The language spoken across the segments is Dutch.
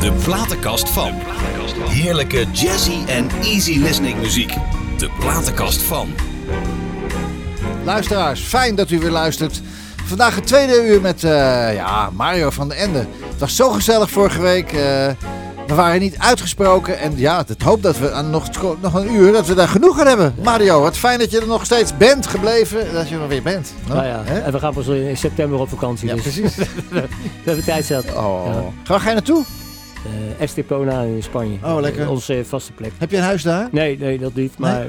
De platenkast van. Heerlijke jazzy en easy listening muziek. De platenkast van. Luisteraars, fijn dat u weer luistert. Vandaag het tweede uur met eh, ja, Mario van den Ende. Het was zo gezellig vorige week. eh, we waren niet uitgesproken. En ja, het hoop dat we aan nog, nog een uur, dat we daar genoeg aan hebben. Mario, wat fijn dat je er nog steeds bent gebleven. Dat je er weer bent. Nou ja, en we gaan pas in september op vakantie. Ja, dus precies. we hebben tijd zat. Oh. Ja. Waar ga je naartoe? Eh Estepona in Spanje. Oh, lekker. Onze vaste plek. Heb je een huis daar? Nee, nee, dat niet. Maar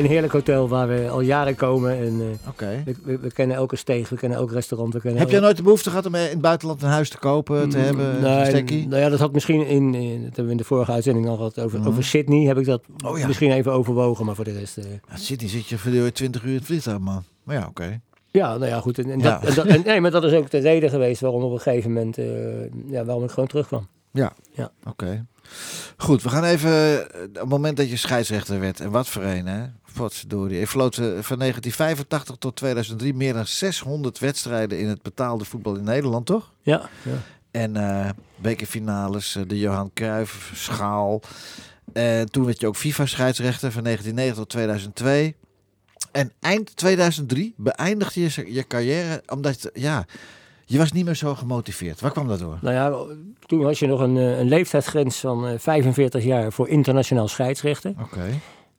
een heerlijk hotel waar we al jaren komen. En eh, Oké. we, we, we kennen elke steeg, we kennen elk restaurant. We kennen Heb jij nooit de behoefte gehad om in het buitenland een huis te kopen, te hebben? een Nee, stekkie? nou ja, dat had misschien in, in, dat hebben we in de vorige uitzending al gehad over, Mhm. over Sydney. Heb ik dat Oh ja. misschien even overwogen, maar voor de rest. eh, Ja, Sydney zit je voor 20 uur in het vliegtuig, man. Maar ja, oké. ja, nou ja, goed. En, en Ja. Dat, en dat- en- nee, maar dat is ook de reden geweest waarom op een gegeven moment, eh, ja, waarom ik gewoon terugkwam. Oké. Goed, we gaan even eh, op het moment dat je scheidsrechter werd. En wat voor een, hè? Potverdorie. Je floot eh, van 1985 tot 2003 meer dan 600 wedstrijden in het betaalde voetbal in Nederland, toch? Ja, ja. En eh bekerfinales, eh, de Johan Cruijff schaal. En toen werd je ook FIFA-scheidsrechter van 1990 tot 2002. En eind 2003 beëindigde je je carrière omdat, ja, je was niet meer zo gemotiveerd. Waar kwam dat door? Nou ja, toen had je nog een, eh, een leeftijdsgrens van eh, 45 jaar voor internationaal scheidsrechter. Oké.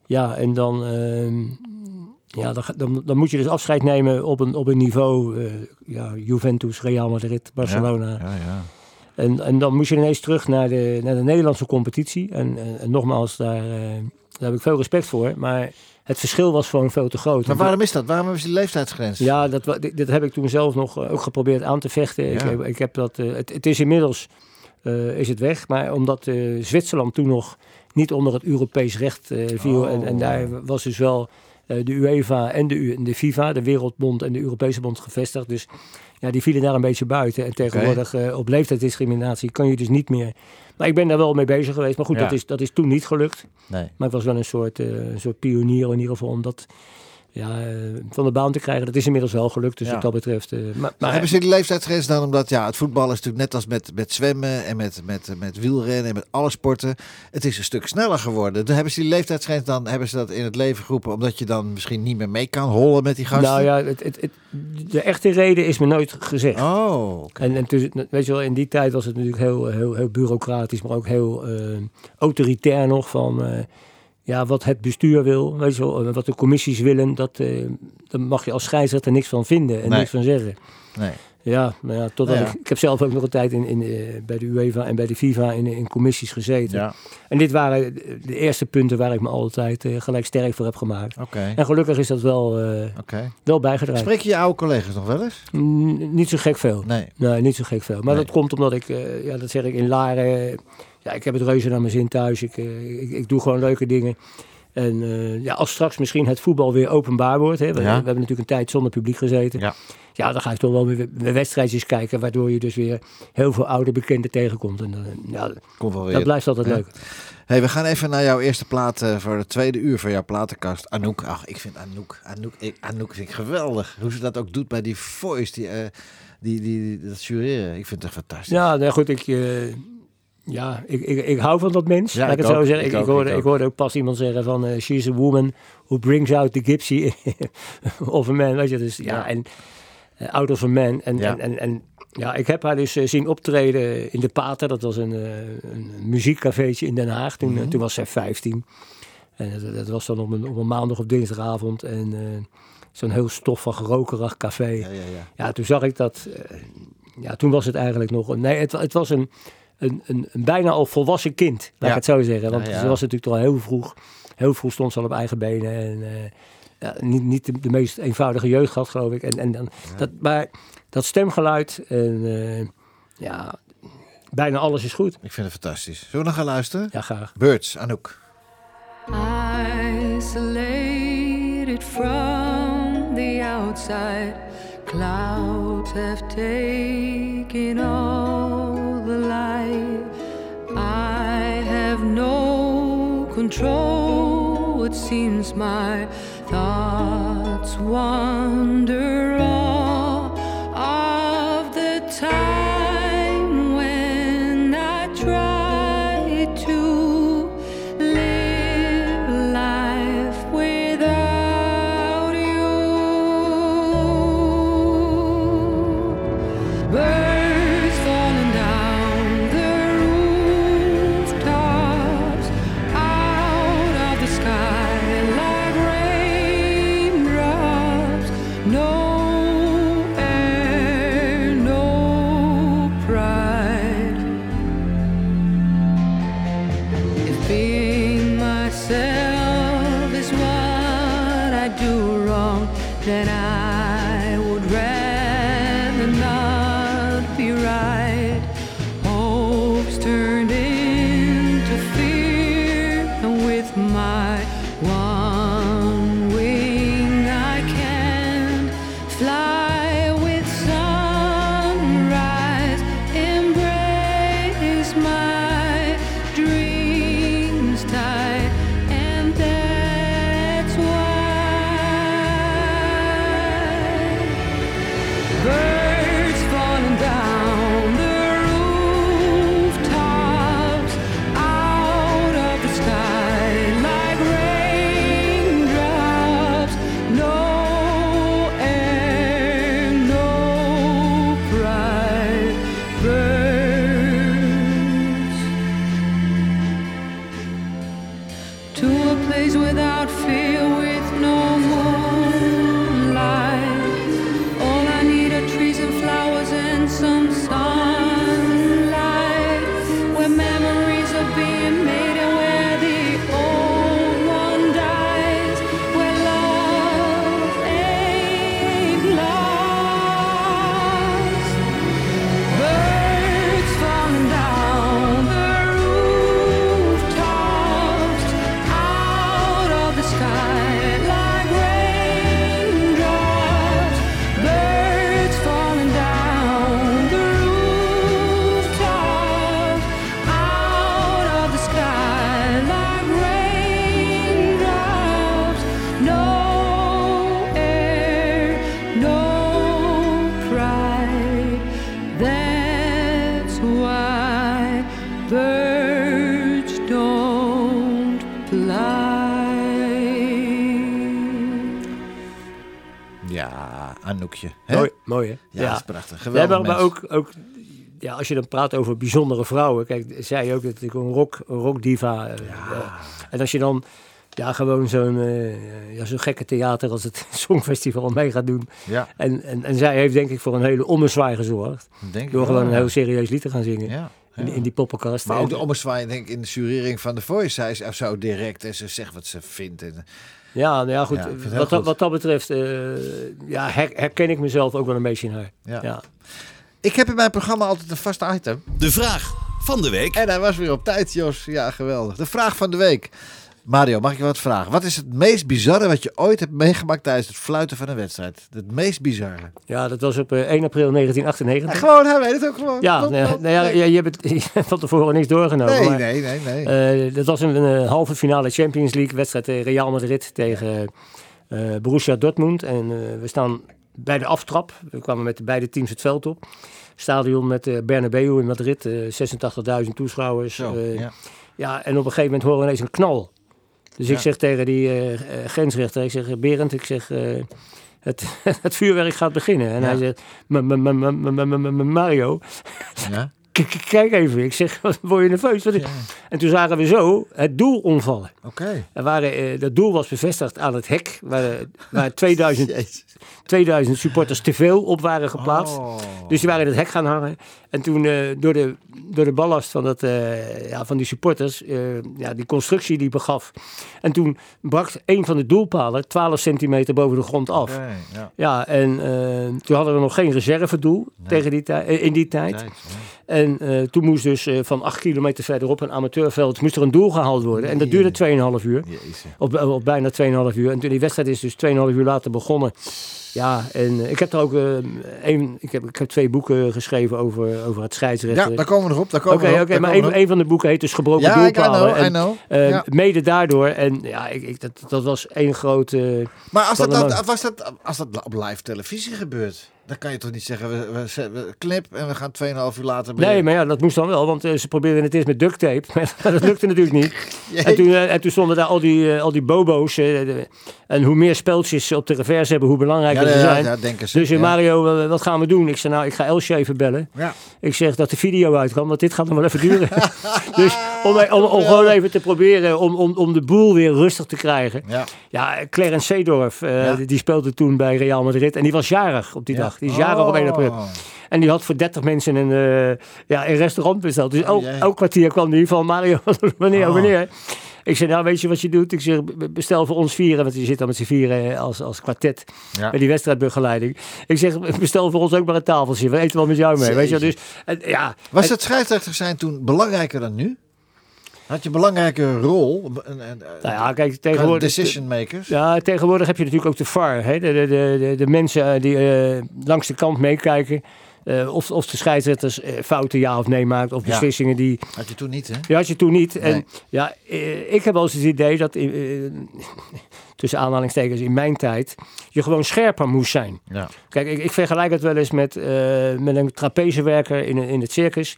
Ja, en dan, ehm, ja, dan, dan, dan moet je dus afscheid nemen op een, op een niveau, eh, ja, Juventus, Real Madrid, Barcelona. Ja, ja. En, en dan moest je ineens terug naar de, naar de Nederlandse competitie. En, en, en nogmaals, daar, eh, daar heb ik veel respect voor. Maar het verschil was gewoon veel te groot. Maar waarom is dat? Waarom is die leeftijdsgrens? Ja, dat, dit heb ik toen zelf nog eh, ook geprobeerd aan te vechten. Ik, Ja. heb, ik heb dat, eh, het, het is inmiddels eh, is het weg, maar omdat eh, Zwitserland toen nog niet onder het Europees recht eh, viel. En, en Oh. daar was dus wel eh, de UEFA en de, U- en de FIFA, de Wereldbond en de Europese Bond gevestigd. Dus ja, die vielen daar een beetje buiten. En tegenwoordig eh, op leeftijdsdiscriminatie kan je dus niet meer. Maar ik ben daar wel mee bezig geweest. Maar goed, Ja. dat, is, dat is toen niet gelukt. Nee. Maar ik was wel een soort, eh, een soort pionier in ieder geval om dat ja, eh, van de baan te krijgen. Dat is inmiddels wel gelukt, dus Ja. wat dat betreft. eh, maar, Maar hebben ze die leeftijdsgrens dan omdat ja, het voetbal is natuurlijk net als met, met zwemmen en met, met, met wielrennen en met alle sporten. Het is een stuk sneller geworden. Dan hebben ze die leeftijdsgrens dan hebben ze dat in het leven geroepen omdat je dan misschien niet meer mee kan hollen met die gasten. nou ja, het, het, het- de echte reden is me nooit gezegd. Oh, oké. En, en tussen- weet je wel, in die tijd was het natuurlijk heel, heel, heel bureaucratisch, maar ook heel eh, autoritair nog van eh, ja, wat het bestuur wil, weet je wel, wat de commissies willen, dat, daar mag je als scheidsrechter niks van vinden en Nee. niks van zeggen. Nee. Ja, nou ja, totdat ja. Ik, ik heb zelf ook nog een tijd in, in, eh, bij de UEFA en bij de FIFA in, in commissies gezeten. Ja, En dit waren de eerste punten waar ik me altijd eh, gelijk sterk voor heb gemaakt. oké. En gelukkig is dat wel, Oké. wel bijgedragen. Spreek je je oude collega's nog wel eens? Mm, niet zo gek veel. Nee. Nee, niet zo gek veel. Maar Nee. dat komt omdat ik, ja, dat zeg ik in Laren. Ja, ik heb het reuze naar mijn zin thuis. Ik, eh, ik, ik doe gewoon leuke dingen. En eh, ja, als straks misschien het voetbal weer openbaar wordt. Hè, we, hebben natuurlijk een tijd zonder publiek gezeten. Ja. Ja, dan ga ik toch wel weer, weer wedstrijdjes kijken. Waardoor je dus weer heel veel oude bekenden tegenkomt. En eh, ja, Komt wel weer. dat blijft altijd Ja. leuk. Hey, we gaan even naar jouw eerste plaat voor het tweede uur van jouw platenkast. Anouk. Ach, ik vind Anouk, Anouk, ik, Anouk vind ik geweldig. Hoe ze dat ook doet bij die voice, die, die, die, die- dat jureren. Ik vind het echt fantastisch. Ja, nou goed, ik, ja, ik, ik, ik hou van dat mens. Ja, ik zo zeggen. ik Ik, ik, ook, hoorde, ik hoorde ook pas iemand zeggen van... eh, she's a woman who brings out the gypsy of a man. Weet je, dus ja, Ja. en eh, out of a man. En, Ja. en, en, en ja, ik heb haar dus eh, zien optreden in de Pater. Dat was een, een muziekcafeetje in Den Haag. Toen, Mhm. toen was zij 15. En dat, dat was dan op een, op een maandag of dinsdagavond. En zo'n heel stoffig, rokerig café. Ja, ja, ja. Ja, toen zag ik dat. ja, toen was het eigenlijk nog. Nee, het, het was een, een, een, een bijna al volwassen kind, laat Ja. ik het zo zeggen. Want Ja, ja. ze was natuurlijk al heel vroeg. Heel vroeg stond ze al op eigen benen. En eh, ja, niet, niet de, de meest eenvoudige jeugd gehad, geloof ik. En, en dan, dat, maar dat stemgeluid en eh, ja, bijna alles is goed. Ik vind het fantastisch. Zullen we nog gaan luisteren? Ja, graag. Birds, Anouk. Isolated from the outside, clouds have taken all control, it seems my thoughts wander on. that I Anoukje. hè? Mooi, mooi hè? Ja, dat is prachtig. Ja, Geweldig maar, maar mens. ook, ook ja, als je dan praat over bijzondere vrouwen. Kijk, zij ook natuurlijk een rock, een rockdiva. eh, eh, en als je dan ja, gewoon zo'n eh, ja, zo'n gekke theater als het Songfestival mee gaat doen. Ja, En, en, en zij heeft denk ik voor een hele ommezwaai gezorgd. denk ik Door wel, gewoon een ja. heel serieus lied te gaan zingen. Ja, In, ja. in die poppenkast. Maar ook de ommezwaai, denk ik, in de jurering van The Voice. Zij is zo direct en ze zegt wat ze vindt. En, Ja, nou ja, goed. Ja, wat, goed. wat dat betreft eh, ja, her- herken ik mezelf ook wel een beetje in haar. ja. Ja. Ik heb in mijn programma altijd een vast item. De vraag van de week. En hij was weer op tijd, Jos. Ja, geweldig. De vraag van de week. Mario, mag ik je wat vragen? Wat is het meest bizarre wat je ooit hebt meegemaakt tijdens het fluiten van een wedstrijd? Het meest bizarre. ja, dat was op eh, 1 april 1998. Ja, gewoon, hij weet het ook gewoon. Ja, nee, ja, je, hebt het, je hebt van tevoren niks doorgenomen. nee, maar, nee, nee, nee. eh, dat was een, een halve finale Champions League wedstrijd eh, Real Madrid tegen eh, Borussia Dortmund. En eh, we staan bij de aftrap. We kwamen met beide teams het veld op. Stadion met eh Bernabeu in Madrid, eh 86.000 toeschouwers. Zo, eh, ja. ja, en op een gegeven moment horen we ineens een knal. Dus ik zeg tegen die eh, grensrechter, ik zeg, eh, Berend, ik zeg, het, het vuurwerk gaat beginnen. En Ja. hij zegt, "Ma- ma- ma- ma- ma- ma- ma- ma- Mario, Ja? kijk even. Ik zeg, word je nerveus? Wat is-" Ja. En toen zagen we zo het doel omvallen. Oké. Er waren, dat doel was bevestigd aan het hek, waar, waar 2000, Jezus. 2000 supporters te veel op waren geplaatst. Oh. Dus die waren in het hek gaan hangen. En toen door, de, door de ballast van, dat, eh, ja, van die supporters, eh, ja, die constructie die begaf. En toen brak een van de doelpalen 12 centimeter boven de grond af. Ja. Ja, en eh, toen hadden we nog geen reservedoel tegen die in die tijd. En toen moest dus van 8 kilometer verderop, een amateurveld, moest er een doel gehaald worden. En dat duurde 2,5 uur. Op, op bijna 2,5 uur. En toen die wedstrijd is dus 2,5 uur later begonnen. Ja, en eh, ik heb er ook eh, een, ik heb, ik heb twee boeken geschreven over, over het Ja, scheidsrechten. daar komen we nog op. Daar komen Oké, we op, daar maar een, een van de boeken heet dus Gebroken. Ja, ik I Doelpalen. know, I En, know. eh, ja. Mede daardoor. En ja, ik, ik, dat, dat was één grote... Maar als dat, dat, was dat, als dat op live televisie gebeurt, dan kan je toch niet zeggen, we, we, clip en we gaan 2,5 uur later. Nee, maar ja, dat moest dan wel, want eh, ze probeerden het eerst met duct tape. Maar dat lukte natuurlijk niet. En toen, eh, en toen stonden daar al die, eh, al die bobo's. de- en hoe meer speltjes ze op de reverse hebben, hoe belangrijker ja, ze zijn. ja, denken ze. Dus ja. Mario, wat gaan we doen? Ik zei, nou, ik ga Elsje even bellen. Ja. Ik zeg dat de video uitkwam, want dit gaat nog wel even duren. dus om, om, om gewoon even te proberen om, om, om de boel weer rustig te krijgen. Ja. Ja, Clarence Seedorf, die, speelde toen bij Real Madrid. En die was jarig op die dag. Die is jarig op 1 april. Oh. En die had voor 30 mensen een, eh, ja, een restaurant besteld. Dus elk, jee. elk kwartier kwam die van Mario, wanneer, Oh. wanneer. Ik zei, nou weet je wat je doet? Ik zeg, be- bestel voor ons vieren, want je zit dan met z'n vieren eh, als, als kwartet Ja. bij die wedstrijdbegeleiding. Ik zeg, bestel voor ons ook maar een tafeltje. We eten wel met jou mee. Weet je, dus en, ja. Was en- het scheidsrechter zijn toen belangrijker dan nu? Had je een belangrijke rol? Een, een, Nou ja, kijk, tegenwoordig. decision makers? Ja, tegenwoordig heb je natuurlijk ook de VAR. Hè? De, de, de, de, mensen eh, die eh, langs de kant meekijken. eh, of, of de scheidsrechters fouten ja of nee maakt. Of Ja. beslissingen die... Had je toen niet, hè? Die had je toen niet. Nee. En ja, ik heb wel eens het idee dat... tussen aanhalingstekens in mijn tijd... je gewoon scherper moest zijn. Ja. Kijk, ik, ik vergelijk het wel eens met, met een trapezewerker in, in het circus.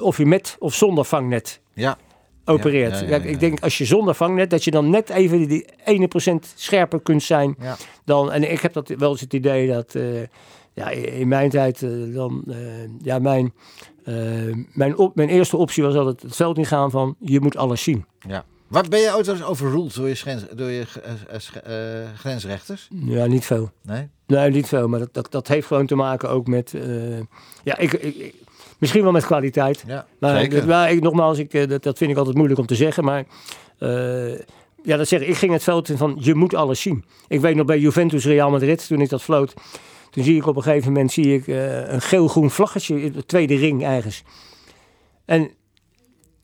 Of je met of zonder vangnet Ja. Opereert. Ja, ik denk als je zonder vangnet, dat je dan net even die, ene procent scherper kunt zijn. Ja. Dan, en ik heb dat wel eens het idee dat eh, ja, in mijn tijd eh, dan, eh, ja, mijn, mijn, op, mijn eerste optie was altijd het veld ingaan van je moet alles zien. ja. Waar ben je ooit eens overruled door je, schens, door je grensrechters? Ja, niet veel. Nee? Nee, niet veel. Maar dat, dat, dat heeft gewoon te maken ook met, ja, ik, ik- misschien wel met kwaliteit. Ja, Maar, maar ik, nogmaals, ik, eh, dat, dat vind ik altijd moeilijk om te zeggen. Maar eh, ja, dat zeg ik. Ik ging het veld in van je moet alles zien. Ik weet nog bij Juventus Real Madrid, toen ik dat floot. Toen zie ik op een gegeven moment zie ik, eh, een geel-groen vlaggetje in de tweede ring ergens. En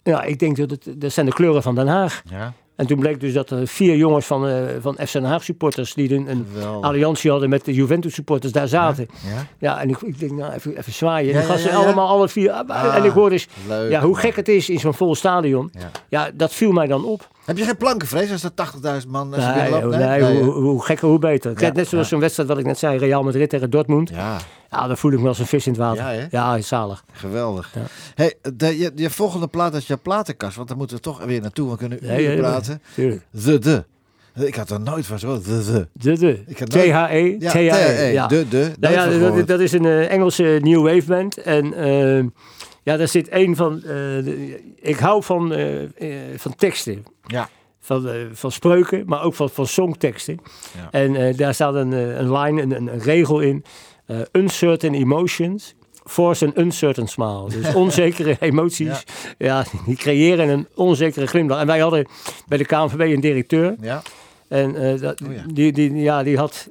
ja, ik denk dat het, dat zijn de kleuren van Den Haag. Ja, En toen bleek dus dat er vier jongens van, eh, van FC Den Haag supporters die een, een alliantie hadden met de Juventus supporters daar zaten. Ja, Ja, en ik, ik denk, nou, even, even zwaaien. Ja, En gasten ja. allemaal alle vier. Ah, en ik hoor dus, leuk. ja, hoe gek het is in zo'n vol stadion. Ja, dat viel mij dan op. Heb je geen plankenvrees als er 80.000 man Nee, binnenloopt? nee, Nee? hoe, hoe gekker, hoe beter. Kijk, net zoals ja. zo'n wedstrijd wat ik net zei, Real Madrid tegen Dortmund. Ja, Ja, dan voel ik me als een vis in het water. Ja? Ja, zalig. geweldig. Ja. Hey, de, je, je volgende plaat is je platenkast, want daar moeten we toch weer naartoe. We kunnen Ja, uren ja, ja. praten. Tuurlijk. De, de. Ik had er nooit van zo. De, de. De, de. T-H-E. Ja, T-H-E. Ja. de, de. Nou ja, dat, dat is een eh, Engelse new wave band. En eh, ja, daar zit een van. eh, de- ik hou van, eh, eh, van teksten. Ja. Van, van spreuken, maar ook van, van songteksten. Ja. En daar staat een, een line, een, een, regel in. uncertain emotions force an uncertain smile. Dus onzekere emoties, ja. die creëren een onzekere glimlach. En wij hadden bij de KNVB een directeur. Ja. En dat, Oh ja. die, die, ja, die had...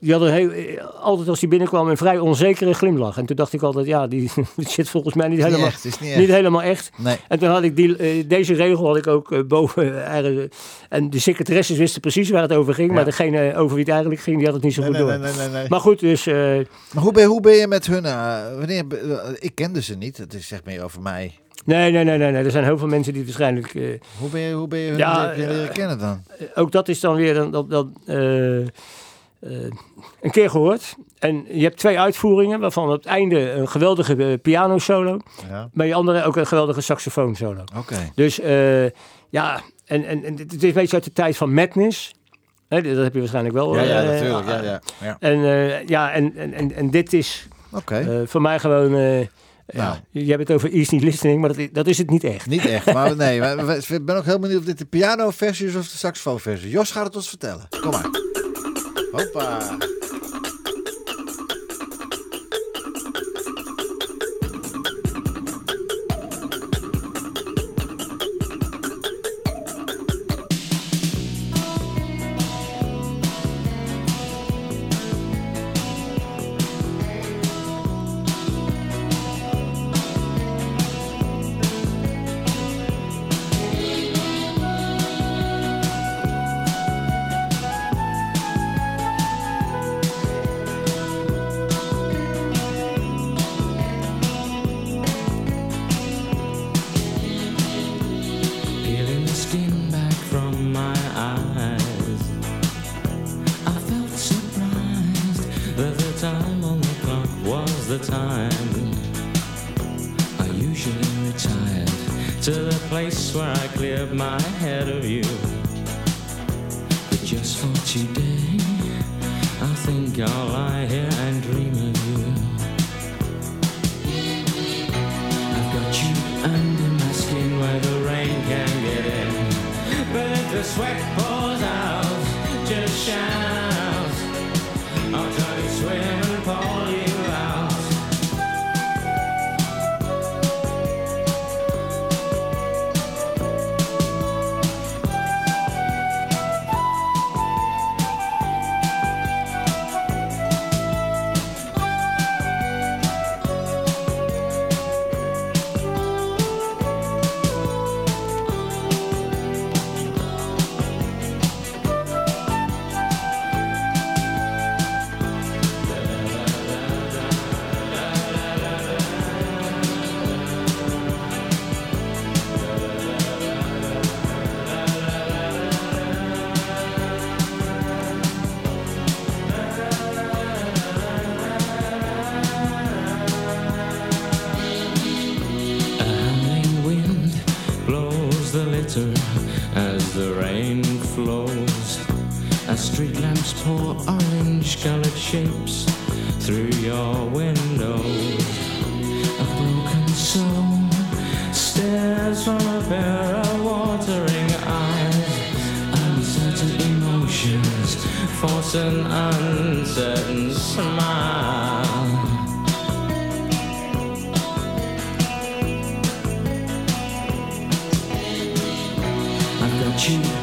die had een heel, eh, altijd als hij binnenkwam een vrij onzekere glimlach. En toen dacht ik altijd, ja, die, die zit volgens mij niet helemaal, echt, niet helemaal echt. Nee. En toen had ik die, eh, deze regel had ik ook eh, boven. eh, en de secretaresses wisten precies waar het over ging. Ja. Maar degene over wie het eigenlijk ging, die had het niet zo Nee, goed nee, door. nee, nee, nee, nee. Maar goed, dus Maar hoe ben, hoe ben je met hun... wanneer, ik kende ze niet. Het is zeg meer over mij. nee, nee, nee, nee, nee. Er zijn heel veel mensen die waarschijnlijk... Hoe ben je, hoe ben je hun Ja, leren, leren kennen dan? ook dat is dan weer dan, dat, eh, een keer gehoord. En je hebt twee uitvoeringen, waarvan op het einde een geweldige eh, piano solo. Ja. Bij je andere ook een geweldige saxofoon solo. Oké. Dus eh, ja, en, en, en het is een beetje uit de tijd van Madness. Hè, dat heb je waarschijnlijk wel. Ja, ja, natuurlijk. Ja, ja. ja. En, ja, en, en, en, en dit is voor mij gewoon... ja, Nou. je hebt het over easy listening, maar dat is, dat is het niet echt. Niet echt, maar nee. maar Ik ben ook heel benieuwd of dit de piano-versie is of de saxofoonversie. Jos gaat het ons vertellen. Kom maar. Opa! Place where I cleared my head of you. But just for today, I think I'll lie here and dream of you. I've got you under my skin where the rain can get in. But if the sweat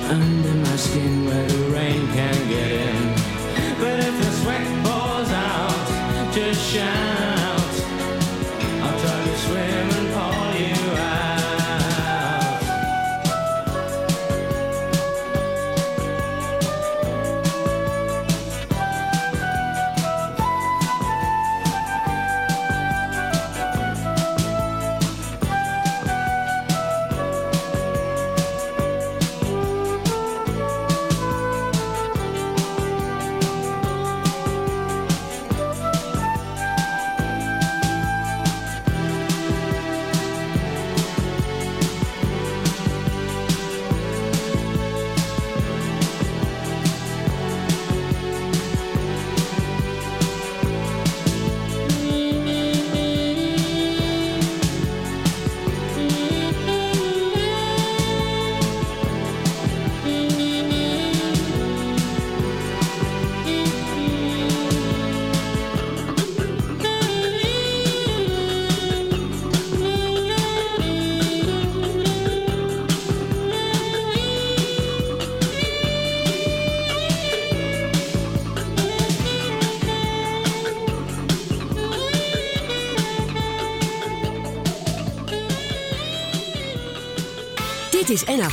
and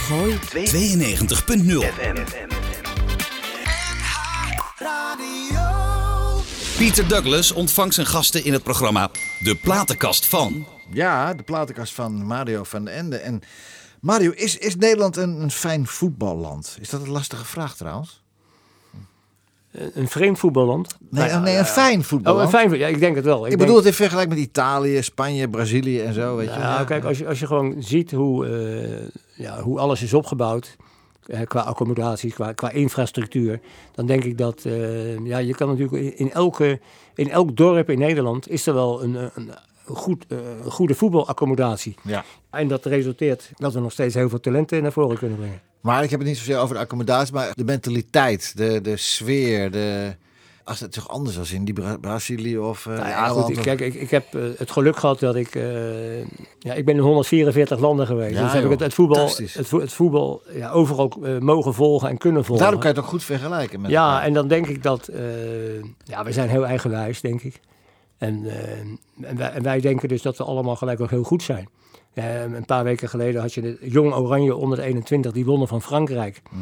Gooi. 92.0 Pieter Douglas ontvangt zijn gasten in het programma De Platenkast van. Ja, de platenkast van Mario van den Ende. En Mario, is, is Nederland een, een fijn voetballand? Is dat een lastige vraag trouwens? Een vreemd voetballand. Nee, Nou nee een fijn voetballand. Oh, een fijn Ja, ik denk het wel. Ik denk- bedoel het in vergelijking met Italië, Spanje, Brazilië en zo. Weet je? Ja, Ja, kijk, als je, als je gewoon ziet hoe, eh, ja, hoe alles is opgebouwd, eh, qua accommodaties, qua, qua infrastructuur, dan denk ik dat, eh, ja, je kan natuurlijk in, elke, in elk dorp in Nederland is er wel een, eh, een, goed, eh, een goede voetbalaccommodatie. Ja. En dat resulteert dat we nog steeds heel veel talenten naar voren kunnen brengen. Maar ik heb het niet zozeer over de accommodatie, maar de mentaliteit, de, de sfeer, de... Als het toch anders was in die Bra- Brazilië of Nou ja, goed, ik, kijk, ik, ik heb eh, het geluk gehad dat ik... eh, ja, ik ben in 144 landen geweest. Ja, dus heb ik het, het voetbal, het, vo- het voetbal ja, overal mogen volgen en kunnen volgen. Daarom kan je het ook goed vergelijken met Ja, elkaar. en dan denk ik dat... ja, we zijn heel eigenwijs, denk ik. En, en, wij, en wij denken dus dat we allemaal gelijk ook heel goed zijn. Een paar weken geleden had je de Jong Oranje onder de 21, die wonnen van Frankrijk. Eh,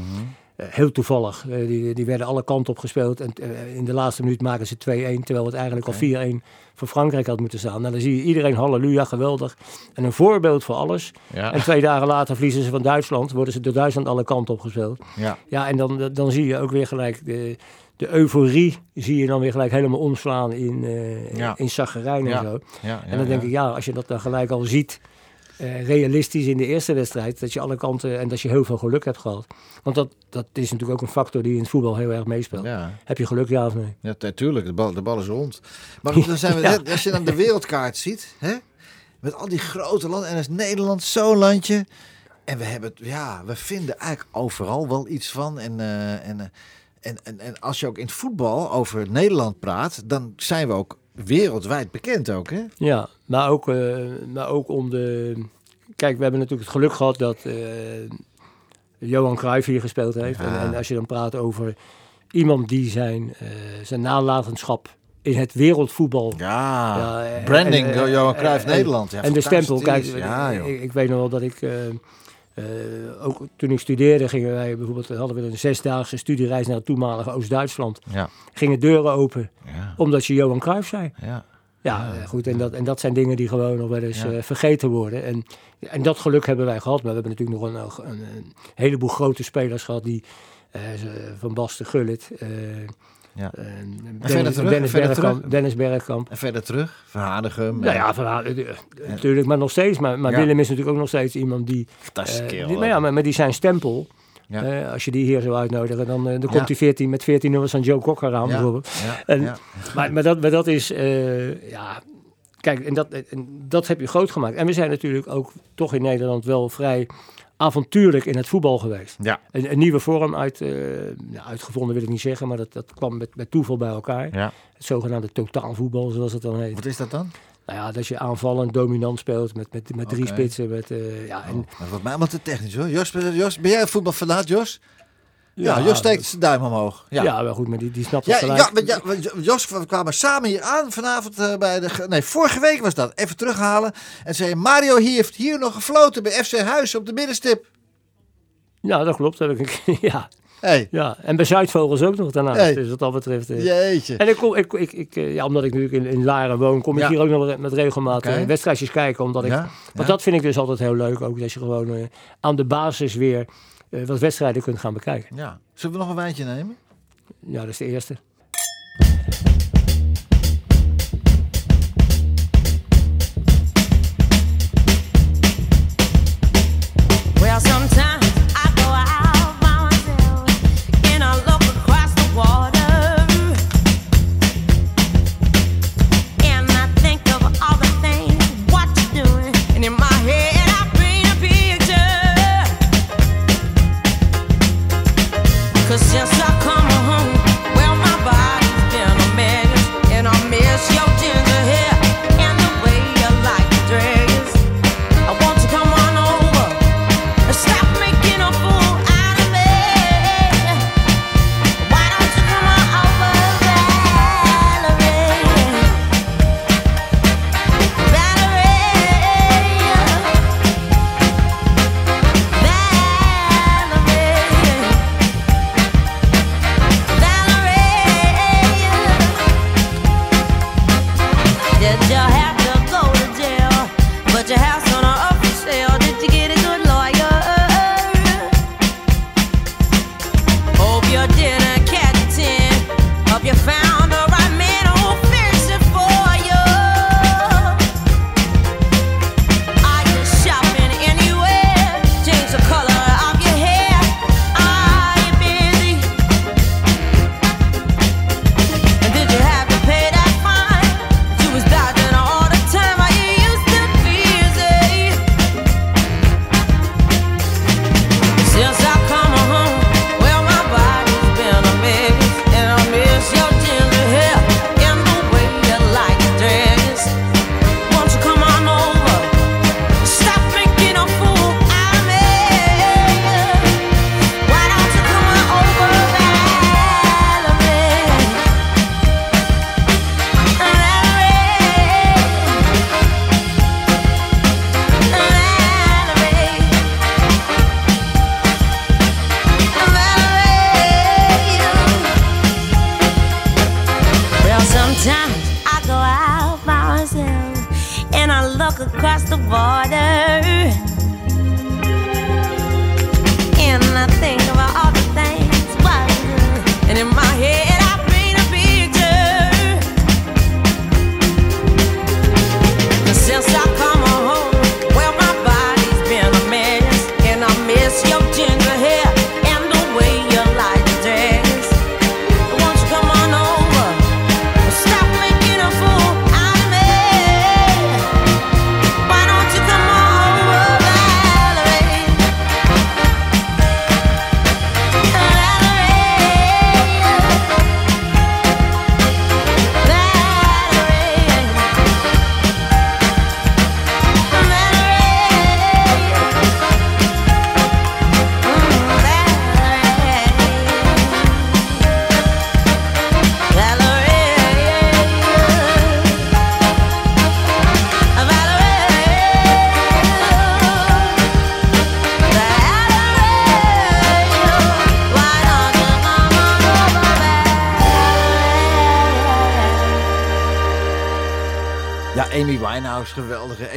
heel toevallig. Eh, die, die werden alle kanten op gespeeld. En eh, in de laatste minuut maken ze 2-1, terwijl het eigenlijk al 4-1 voor Frankrijk had moeten staan. Nou, dan zie je iedereen, halleluja, geweldig. En een voorbeeld voor alles. Ja. En twee dagen later verliezen ze van Duitsland, worden ze door Duitsland alle kanten op gespeeld. Ja. Ja, en dan, dan zie je ook weer gelijk de, de euforie, zie je dan weer gelijk helemaal omslaan in, eh Ja. in zaggerijn en Ja. zo. Ja, En dan denk ik, ja, als je dat dan gelijk al ziet, eh, realistisch in de eerste wedstrijd, dat je alle kanten en dat je heel veel geluk hebt gehad. Want dat, dat is natuurlijk ook een factor die in het voetbal heel erg meespeelt. Ja, Heb je geluk, ja of nee? ja natuurlijk. De bal, de bal is rond. Maar dan zijn we Ja. als je dan de wereldkaart ziet, hè, met al die grote landen, en dan is Nederland zo'n landje. En we hebben het, ja, we vinden eigenlijk overal wel iets van. En, eh, en, eh, en, en, en als je ook in het voetbal over Nederland praat, dan zijn we ook wereldwijd bekend ook, hè? Ja, maar ook, eh, maar ook om de... Kijk, we hebben natuurlijk het geluk gehad dat eh, Johan Cruijff hier gespeeld heeft. En, Ja. en als je dan praat over iemand die zijn, eh, zijn nalatenschap in het wereldvoetbal... Ja, Ja, branding en, door Johan Cruijff en- Nederland. Ja, en de stempel, kijk, ik, ik weet nog wel dat ik, eh, ook toen ik studeerde, gingen wij bijvoorbeeld, hadden we een zesdaagse studiereis naar het toenmalige Oost-Duitsland. Ja, Gingen deuren open, ja, omdat je Johan Cruijff zei. ja. Ja, eh, goed, en dat, en dat zijn dingen die gewoon nog wel eens Ja. eh, vergeten worden. En, en dat geluk hebben wij gehad, maar we hebben natuurlijk nog een, een, een heleboel grote spelers gehad die, Van Basten, Gullit, eh, Ja. verder Dennis, terug, Dennis, Bergkamp, terug. Dennis Bergkamp. En verder terug, Verhadigem. Nou ja, eh, eh, natuurlijk, maar nog steeds. Maar, maar Ja. Willem is natuurlijk ook nog steeds iemand die... fantastische kerel. die- maar ja, die zijn stempel Ja. Als je die hier zou uitnodigen, dan, dan Ja. komt die 14 met 14 nummers van Joe Cocker aan Ja. bijvoorbeeld. Ja, En- ja. Maar, maar, dat, maar dat is, eh, ja, kijk, en dat, en dat heb je groot gemaakt. En we zijn natuurlijk ook toch in Nederland wel vrij avontuurlijk in het voetbal geweest. Ja. Een, een nieuwe vorm uit, eh, nou, uitgevonden wil ik niet zeggen, maar dat, dat kwam met, met toeval bij elkaar. Ja. Het zogenaamde totaalvoetbal, zoals het dan heet. Wat is dat dan? Nou ja, dat je aanvallend dominant speelt met, met, met drie spitsen. Met, eh, ja, en, Dat wordt mij allemaal te technisch hoor. Jos, Jos ben jij voetbalfanaat, Jos? Ja, Ja, Jos steekt zijn duim omhoog. ja. Ja. maar goed, maar die, die snapt het Ja, gelijk. ja, maar ja, maar Jos, we kwamen samen hier aan vanavond eh, bij de... Nee, vorige week was dat. Even terughalen. En zei Mario hier heeft hier nog gefloten bij FC Huis op de middenstip. Ja, dat klopt. Dat heb ik, een keer- ja, Hé, ja, en bij Zuidvogels ook nog daarnaast. Hey. Dus wat dat betreft... eh, jeetje. En ik kom, ik, ik, ik, eh, ja, omdat ik nu in, in Laren woon, kom ik Ja. hier ook nog met regelmaat eh, wedstrijdjes kijken. Omdat ik, Ja, Want ja. dat vind ik dus altijd heel leuk. Ook dat je gewoon eh, aan de basis weer wat wedstrijden kunt gaan bekijken. Ja. Zullen we nog een wijntje nemen? Ja, dat is de eerste.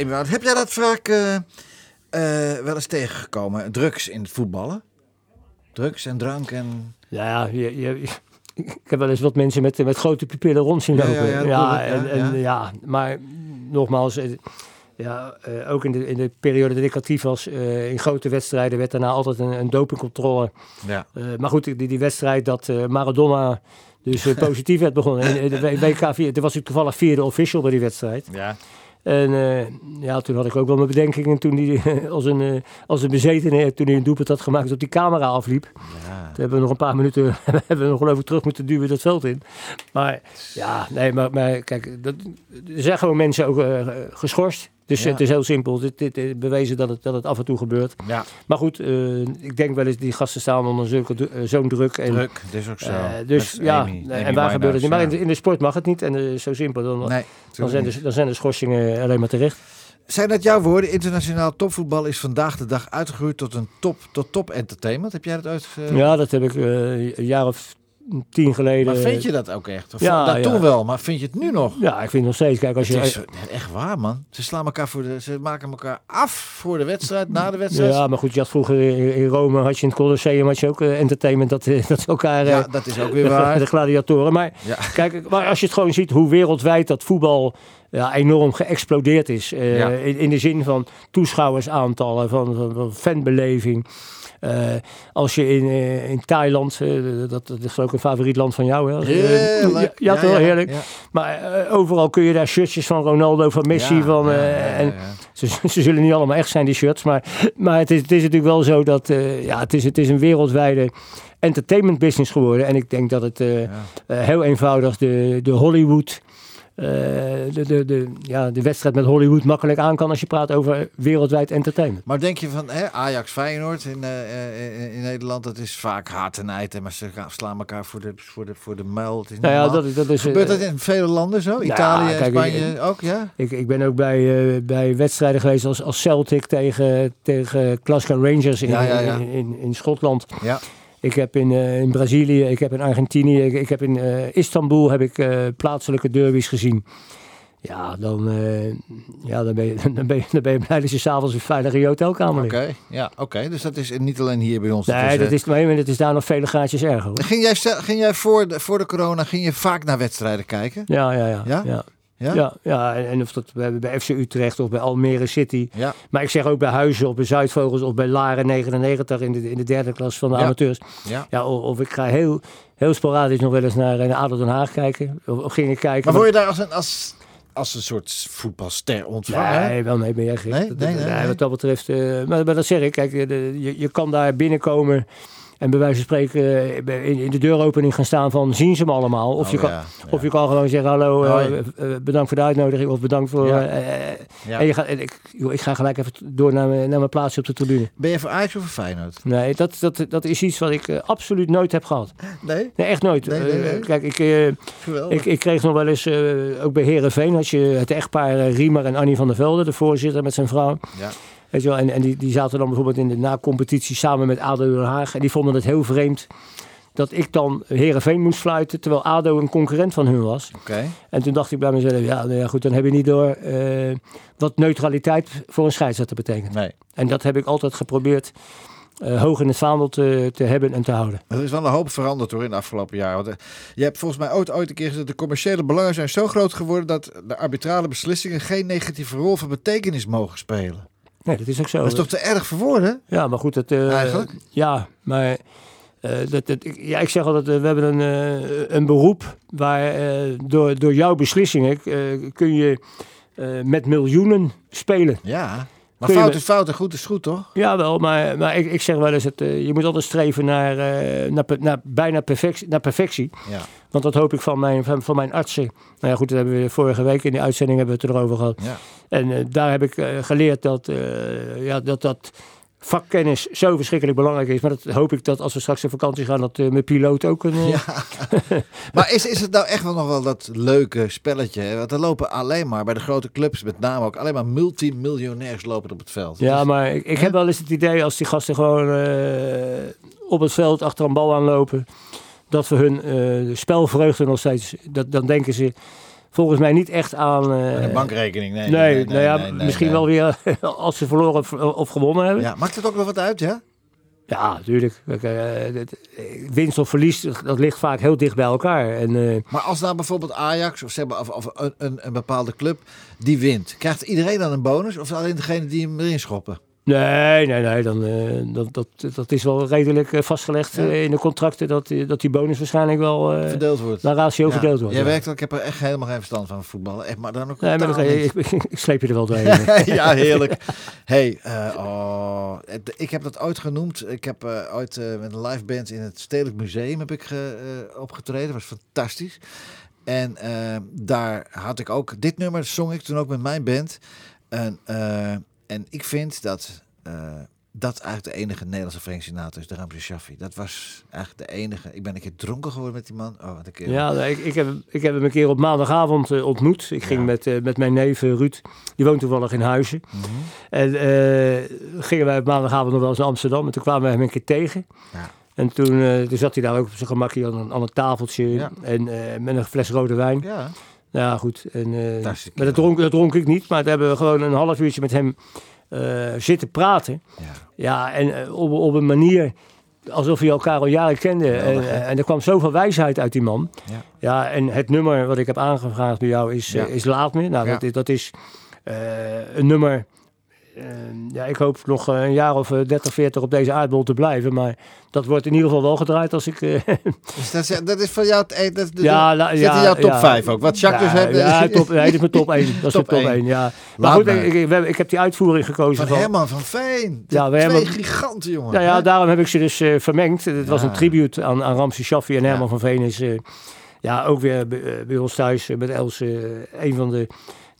Heb jij dat vaak eh, eh, wel eens tegengekomen? Drugs in het voetballen? Drugs en drank en... Ja, je, je, ik heb wel eens wat mensen met, met grote pupillen rond zien lopen. ja, ja, ja, en, en, ja. maar nogmaals, eh, ja, ook in de, in de periode dat ik actief was, in grote wedstrijden werd daarna altijd een, een dopingcontrole. Ja. Maar goed, die, die wedstrijd dat Maradona dus positief werd begonnen. En, eh, de W- WK 4, er was ik toevallig vierde official bij die wedstrijd. Ja. En eh, ja, toen had ik ook wel mijn bedenkingen toen hij als een, eh, als een bezetene, toen hij een doelpunt had gemaakt, op die camera afliep. Ja. Toen hebben we nog een paar minuten, hebben we nog geloof ik terug moeten duwen dat veld in. Maar ja, nee, maar, maar kijk, dat, er zijn gewoon mensen ook eh, geschorst. Dus Ja. het is heel simpel. Dit, dit is bewezen dat het, dat het af en toe gebeurt. Ja, Maar goed, eh, ik denk wel eens, die gasten staan onder zulke, eh, zo'n druk. En, druk. Dat is ook zo. eh, dus Met ja, Amy- nee, Amy en waar gebeurt het niet? Maar in de, in de sport mag het niet. En zo simpel, dan. Nee, dan, zijn de, dan zijn de schorsingen alleen maar terecht. Zijn dat jouw woorden? Internationaal topvoetbal is vandaag de dag uitgegroeid tot een top, tot top entertainment. Heb jij dat ooit? eh, Ja, dat heb ik een jaar of tien geleden. Maar vind je dat ook echt? Of Ja, dat ja. toen wel, maar vind je het nu nog? Ja, ik vind het nog steeds. Kijk, als je. Het is echt waar, man. Ze slaan elkaar voor de, ze maken elkaar af voor de wedstrijd, na de wedstrijd. Ja, maar goed, je had vroeger in, Rome, had je in het Colosseum, had je ook eh, entertainment, dat, eh, dat elkaar, Ja, eh, dat is ook weer waar. de gladiatoren. Maar Ja. kijk, maar als je het gewoon ziet hoe wereldwijd dat voetbal ja, enorm geëxplodeerd is. Ja. in, in de zin van toeschouwersaantallen, van, van, van fanbeleving. Eh, als je in, eh, in Thailand, eh, dat, dat is ook een favoriet land van jou, hè? Heerlijk. Ja, ja, toch, heerlijk. Ja. Maar overal kun je daar shirtjes van Ronaldo, van Messi, van... en, ze, ze zullen niet allemaal echt zijn, die shirts. Maar, maar het, is, het is natuurlijk wel zo dat ja, het, is, het is een wereldwijde entertainment business geworden. En ik denk dat het Ja. heel eenvoudig de, de Hollywood... eh, de, de, de, ja, de wedstrijd met Hollywood makkelijk aan kan als je praat over wereldwijd entertainment. Maar denk je van hè, Ajax Feyenoord in, eh, eh, in Nederland, dat is vaak haat en nijd, maar ze gaan, slaan elkaar voor de, voor de, voor de muil. Het is Nou ja, dat, dat is, Gebeurt dat in vele landen zo? Italië, kijk, Spanje ook, ja? Ik, ik ben ook bij, bij wedstrijden geweest als, als Celtic tegen, tegen Glasgow Rangers in, Ja, ja, ja. In, in, in Schotland. Ja. Ik heb in, eh, in Brazilië, ik heb in Argentinië, ik, ik heb in eh, Istanbul heb ik, eh, plaatselijke derbies gezien. Ja, dan, ja dan, ben je, dan, ben je, dan ben je blij dat je s'avonds een veilige hotelkamer Oké, ja, oké. Dus dat is niet alleen hier bij ons. Nee, is, dat is, maar het is daar nog vele graadjes erger. Hoor. Ging jij, ging jij voor, de, voor de corona ging je vaak naar wedstrijden kijken? Ja, ja, ja. Ja? ja. Ja? Ja, ja, en of dat bij, bij FC Utrecht of bij Almere City. Ja. Maar ik zeg ook bij Huizen of bij Zuidvogels of bij Laren 99 in de, in de derde klas van de Ja. amateurs. ja. Ja, of, of ik ga heel, heel sporadisch nog wel eens naar, naar ADO Den Haag kijken. Of, of ging ik kijken. Maar word je daar als een, als, als een soort voetbalster ontvangen? Nee, wel nee, ben jij gek. Nee, nee, nee, nee. Wat dat betreft, eh, maar, maar dat zeg ik, kijk, de- je, je kan daar binnenkomen en bij wijze van spreken eh, in, in de deuropening gaan staan van zien ze me allemaal. Of, Oh, je, kan, ja, ja. of je kan gewoon zeggen hallo, eh, eh, bedankt voor de uitnodiging of bedankt voor... En je gaat, ik, joh, ik ga gelijk even door naar mijn, naar mijn plaatsje op de tribune. Ben je voor Ajax of voor Feyenoord? Nee, dat, dat, dat is iets wat ik absoluut nooit heb gehad. Nee, Nee, echt nooit. Nee, nee, nee. kijk, ik, ik, ik kreeg nog wel eens, ook bij Herenveen, had je het echtpaar Riemer en Annie van der Velde, de voorzitter met zijn vrouw. ja. Weet je wel, en, en die, die zaten dan bijvoorbeeld in de na-competitie samen met ADO Den Haag. En die vonden het heel vreemd dat ik dan Herenveen moest fluiten, terwijl ADO een concurrent van hun was. Oké. En toen dacht ik bij mezelf, ja, nou ja goed, dan heb je niet door eh, wat neutraliteit voor een scheidsrechter betekent. Nee. En dat heb ik altijd geprobeerd eh, hoog in het vaandel te, te hebben en te houden. Er is wel een hoop veranderd hoor in de afgelopen jaren. Want, eh, je hebt volgens mij ooit, ooit een keer gezegd... de commerciële belangen zijn zo groot geworden... dat de arbitrale beslissingen geen negatieve rol van betekenis mogen spelen. Nee, dat is ook zo. Dat is toch te erg voor woorden? Ja, maar goed, het, eh, Eigenlijk? Ja, maar eh, dat, dat, ik- ja, ik zeg altijd, eh, we hebben een, een beroep waar door, door jouw beslissingen kun je met miljoenen spelen. Ja. Maar fout is fout en goed is goed, toch? Jawel, maar, maar ik, ik zeg wel eens, het, eh, je moet altijd streven naar, eh, naar, naar bijna perfectie, naar perfectie. Ja. Want dat hoop ik van mijn, van, van mijn artsen. Nou ja, goed, dat hebben we vorige week in de uitzending hebben we het erover gehad. Ja. En eh, daar heb ik geleerd dat, ja, dat dat vakkennis zo verschrikkelijk belangrijk is. Maar dat hoop ik dat als we straks op vakantie gaan, dat eh, mijn piloot ook een... eh, Maar is, is het nou echt wel nog wel dat leuke spelletje? hè? Want er lopen alleen maar, bij de grote clubs met name ook... alleen maar multimiljonairs lopen op het veld. Ja, Dus- maar ik, ik heb wel eens het idee als die gasten gewoon eh, op het veld achter een bal aanlopen, dat we hun eh, spelvreugde nog steeds, dat, dan denken ze volgens mij niet echt aan... eh, een bankrekening, nee. nee, nee, nou ja, nee, misschien wel weer als ze verloren of, of gewonnen hebben. Ja, maakt het ook nog wat uit, ja? Ja, natuurlijk. Eh, eh, winst of verlies, dat ligt vaak heel dicht bij elkaar. En, eh, Maar als nou bijvoorbeeld Ajax of, zeg maar, of, een, een bepaalde club die wint, krijgt iedereen dan een bonus of alleen degene die hem erin schoppen? Nee, nee, nee. Dan, eh, dat, dat, dat is wel redelijk eh, vastgelegd Ja. eh, in de contracten dat, die- dat die bonus waarschijnlijk wel Verdeeld wordt. naar ratio Ja. verdeeld wordt. Jij ja. werkt ook, ik heb er echt helemaal geen verstand van voetballen. Echt, maar dan ook Nee, maar niet. ik, ik, ik sleep je er wel doorheen. ja, heerlijk. Hey, oh, ik heb dat ooit genoemd. Ik heb ooit met een live band in het Stedelijk Museum heb ik ge- opgetreden. Dat was fantastisch. En daar had ik ook, dit nummer zong ik toen ook met mijn band. En, en ik vind dat eh, dat eigenlijk de enige Nederlandse Frank Sinatra is, de Ramse Shaffi. Dat was eigenlijk de enige. Ik ben een keer dronken geworden met die man. Oh, wat een keer. Ja, nee, ik, ik, heb, ik heb hem een keer op maandagavond eh, ontmoet. Ik ging met, eh, met mijn neef Ruud, die woont toevallig in Huizen. Mhm. En gingen wij op maandagavond nog wel eens naar Amsterdam. En toen kwamen we hem een keer tegen. Ja. En toen, toen zat hij daar ook op zijn gemakje aan, een- aan een tafeltje. Ja. En met een fles rode wijn. Ja. Ja, goed. En, eh, maar dat dronk, dat dronk ik niet. Maar daar hebben we gewoon een half uurtje met hem eh, zitten praten. Ja. Ja, en eh, op, op een manier alsof je elkaar al jaren kende. En, en er kwam zoveel wijsheid uit die man. Ja. Ja, en het nummer wat ik heb aangevraagd bij jou is, Ja. is Laat Me. Nou, dat, is, dat is een nummer... eh, ja, ik hoop nog eh, een jaar of eh, 30, 40 op deze aardbol te blijven. Maar dat wordt in ieder geval wel gedraaid als ik... eh, Dus dat, is, dat is van jou, het- eh, dat, Ja, la- zit ja, in jouw top ja. 5 ook. Wat Jacques ja, dus heeft. Ja, top, nee, dit is mijn top 1. Dat is Top top één. 1, ja. Maar Laat goed, ik, heb die uitvoering gekozen Van van... Herman van Veen. Ja, we Twee giganten, jongen. Nou ja, daarom heb ik ze dus eh, vermengd. Het was een tribute aan, aan Ramses Shaffi en Herman van Veen is eh, ja, ook weer bij, eh, bij ons thuis eh, met Els eh, een van de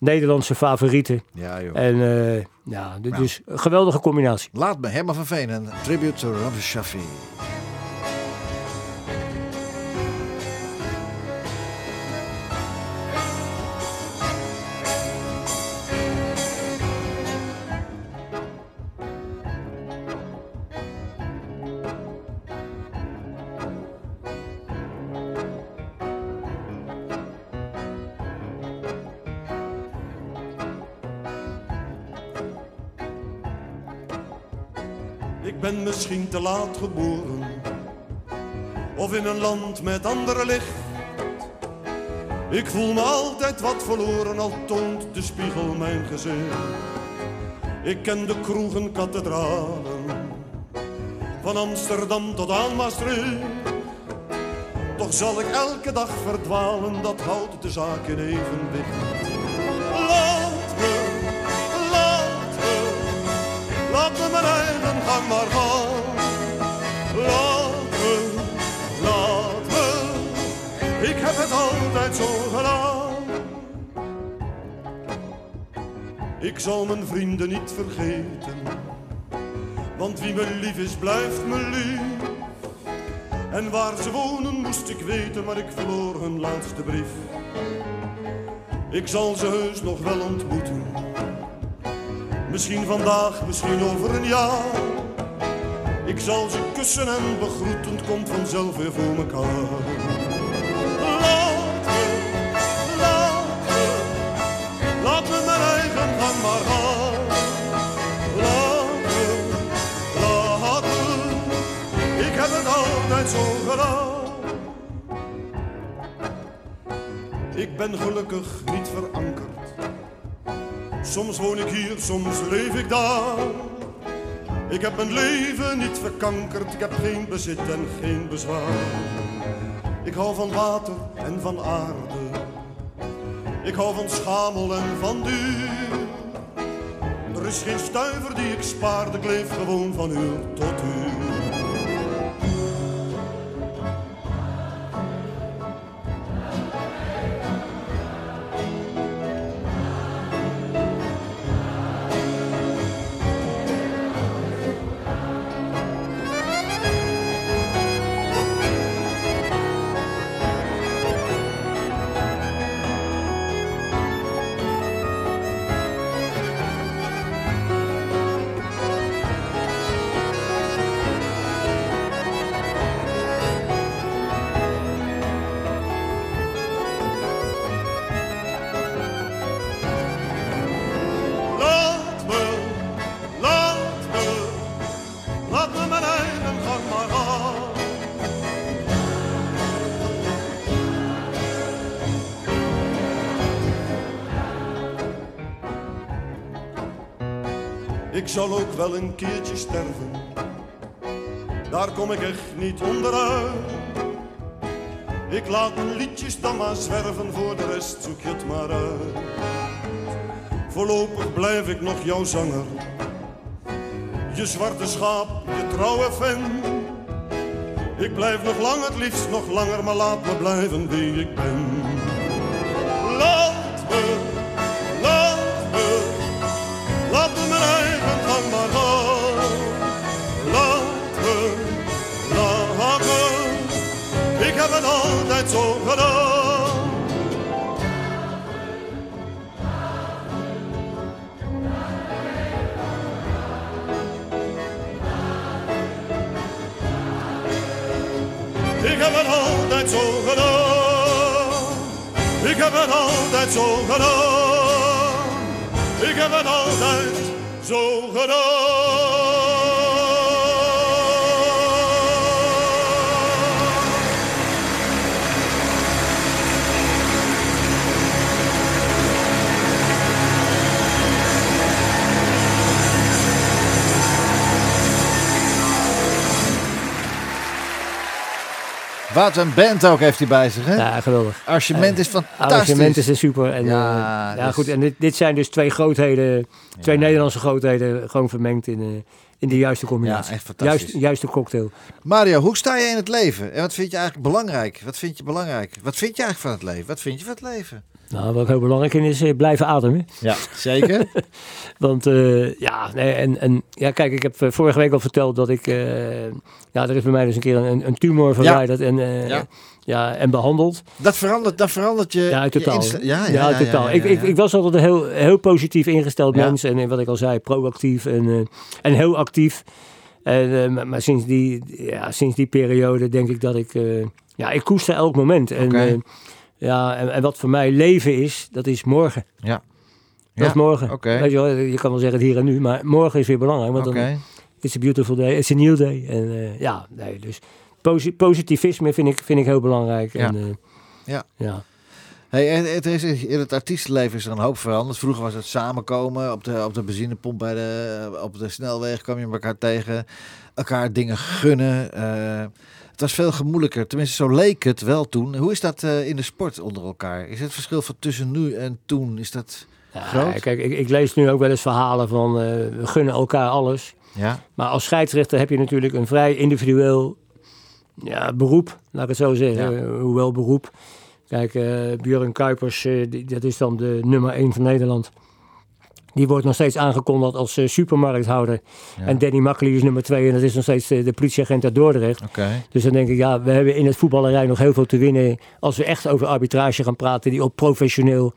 Nederlandse favorieten. Ja, joh. En eh, ja, dit is een geweldige combinatie. Laat me, Herman van Veen. Een tribute to Ramses Shaffi. Te laat geboren, of in een land met andere licht. Ik voel me altijd wat verloren, al toont de spiegel mijn gezicht. Ik ken de kroegen, kathedralen, van Amsterdam tot aan Maastricht. Toch zal ik elke dag verdwalen, dat houdt de zaak in evenwicht. Zo. Ik zal mijn vrienden niet vergeten. Want wie me lief is, blijft me lief. En waar ze wonen moest ik weten, maar ik verloor hun laatste brief. Ik zal ze heus nog wel ontmoeten. Misschien vandaag, misschien over een jaar. Ik zal ze kussen en begroeten, komt vanzelf weer voor mekaar. Ben gelukkig niet verankerd. Soms woon ik hier, soms leef ik daar. Ik heb mijn leven niet verkankerd, ik heb geen bezit en geen bezwaar. Ik hou van water en van aarde. Ik hou van schamel en van duur. Er is geen stuiver die ik spaar, ik leef gewoon van uur tot uur. Zal ook wel een keertje sterven. Daar kom ik echt niet onderuit. Ik laat mijn liedjes dan maar zwerven, voor de rest zoek je het maar uit. Voorlopig blijf ik nog jouw zanger. Je zwarte schaap, je trouwe fan. Ik blijf nog lang, het liefst nog langer, maar laat me blijven wie ik ben. Altijd Wat een band ook heeft hij bij zich, hè? Ja, geweldig. Arrangement is fantastisch. Arrangement is super. En, Ja, ja, ja dus- goed. En dit, dit zijn dus twee grootheden, twee Nederlandse grootheden, gewoon vermengd in, eh, in de juiste combinatie. Ja, echt fantastisch. Juist, juiste cocktail. Mario, hoe sta je in het leven? En wat vind je eigenlijk belangrijk? Wat vind je belangrijk? Wat vind je eigenlijk van het leven? Wat vind je van het leven? Nou, wat heel belangrijk is, eh, blijven ademen. Ja, zeker. Want eh, ja, nee, en, en ja, kijk, ik heb eh, vorige week al verteld dat ik, ja, er is bij mij dus een keer een, een tumor verwijderd en, Ja. ja. en behandeld. dat, verandert, dat verandert je. Ja, totaal. ja, ja, ja, ja, totaal. Ik, ik, ik was altijd een heel, heel positief ingesteld mens. En wat ik al zei, proactief en, en heel actief. En, maar, sinds, die, ja, sinds die periode denk ik dat ik... ja, ik koester elk moment. En. Ja, en, en wat voor mij leven is, dat is morgen. Ja. Dat Ja, is morgen. Weet je, wel, je kan wel zeggen het hier en nu, maar morgen is weer belangrijk. Want Oké. dan it's a beautiful day, it's a new day. En eh, ja, nee, dus posi- positivisme vind ik, vind ik heel belangrijk. Ja. En, eh, Ja. ja. Hey, en het is, in het artiestenleven is er een hoop veranderd. Vroeger was het samenkomen op de, op de benzinepomp bij de, op de snelweg. kwam je elkaar tegen. Elkaar dingen gunnen. eh, het was veel gemoeilijker. Tenminste, zo leek het wel toen. Hoe is dat eh, in de sport onder elkaar? Is het verschil van tussen nu en toen? Is dat Ja, groot? Kijk, ik, ik lees nu ook wel eens verhalen van eh, we gunnen elkaar alles. Ja, Maar als scheidsrechter heb je natuurlijk een vrij individueel ja, beroep, laat ik het zo zeggen. Ja. Eh, hoewel beroep. Kijk, Björn Kuipers, die- dat is dan de nummer 1 van Nederland. Die wordt nog steeds aangekondigd als eh, supermarkthouder. Ja. En Danny Makkely is nummer 2 en dat is nog steeds eh, de politieagent uit Dordrecht. Dus dan denk ik, ja, we hebben in het voetballerij nog heel veel te winnen. Als we echt over arbitrage gaan praten, die op professioneel,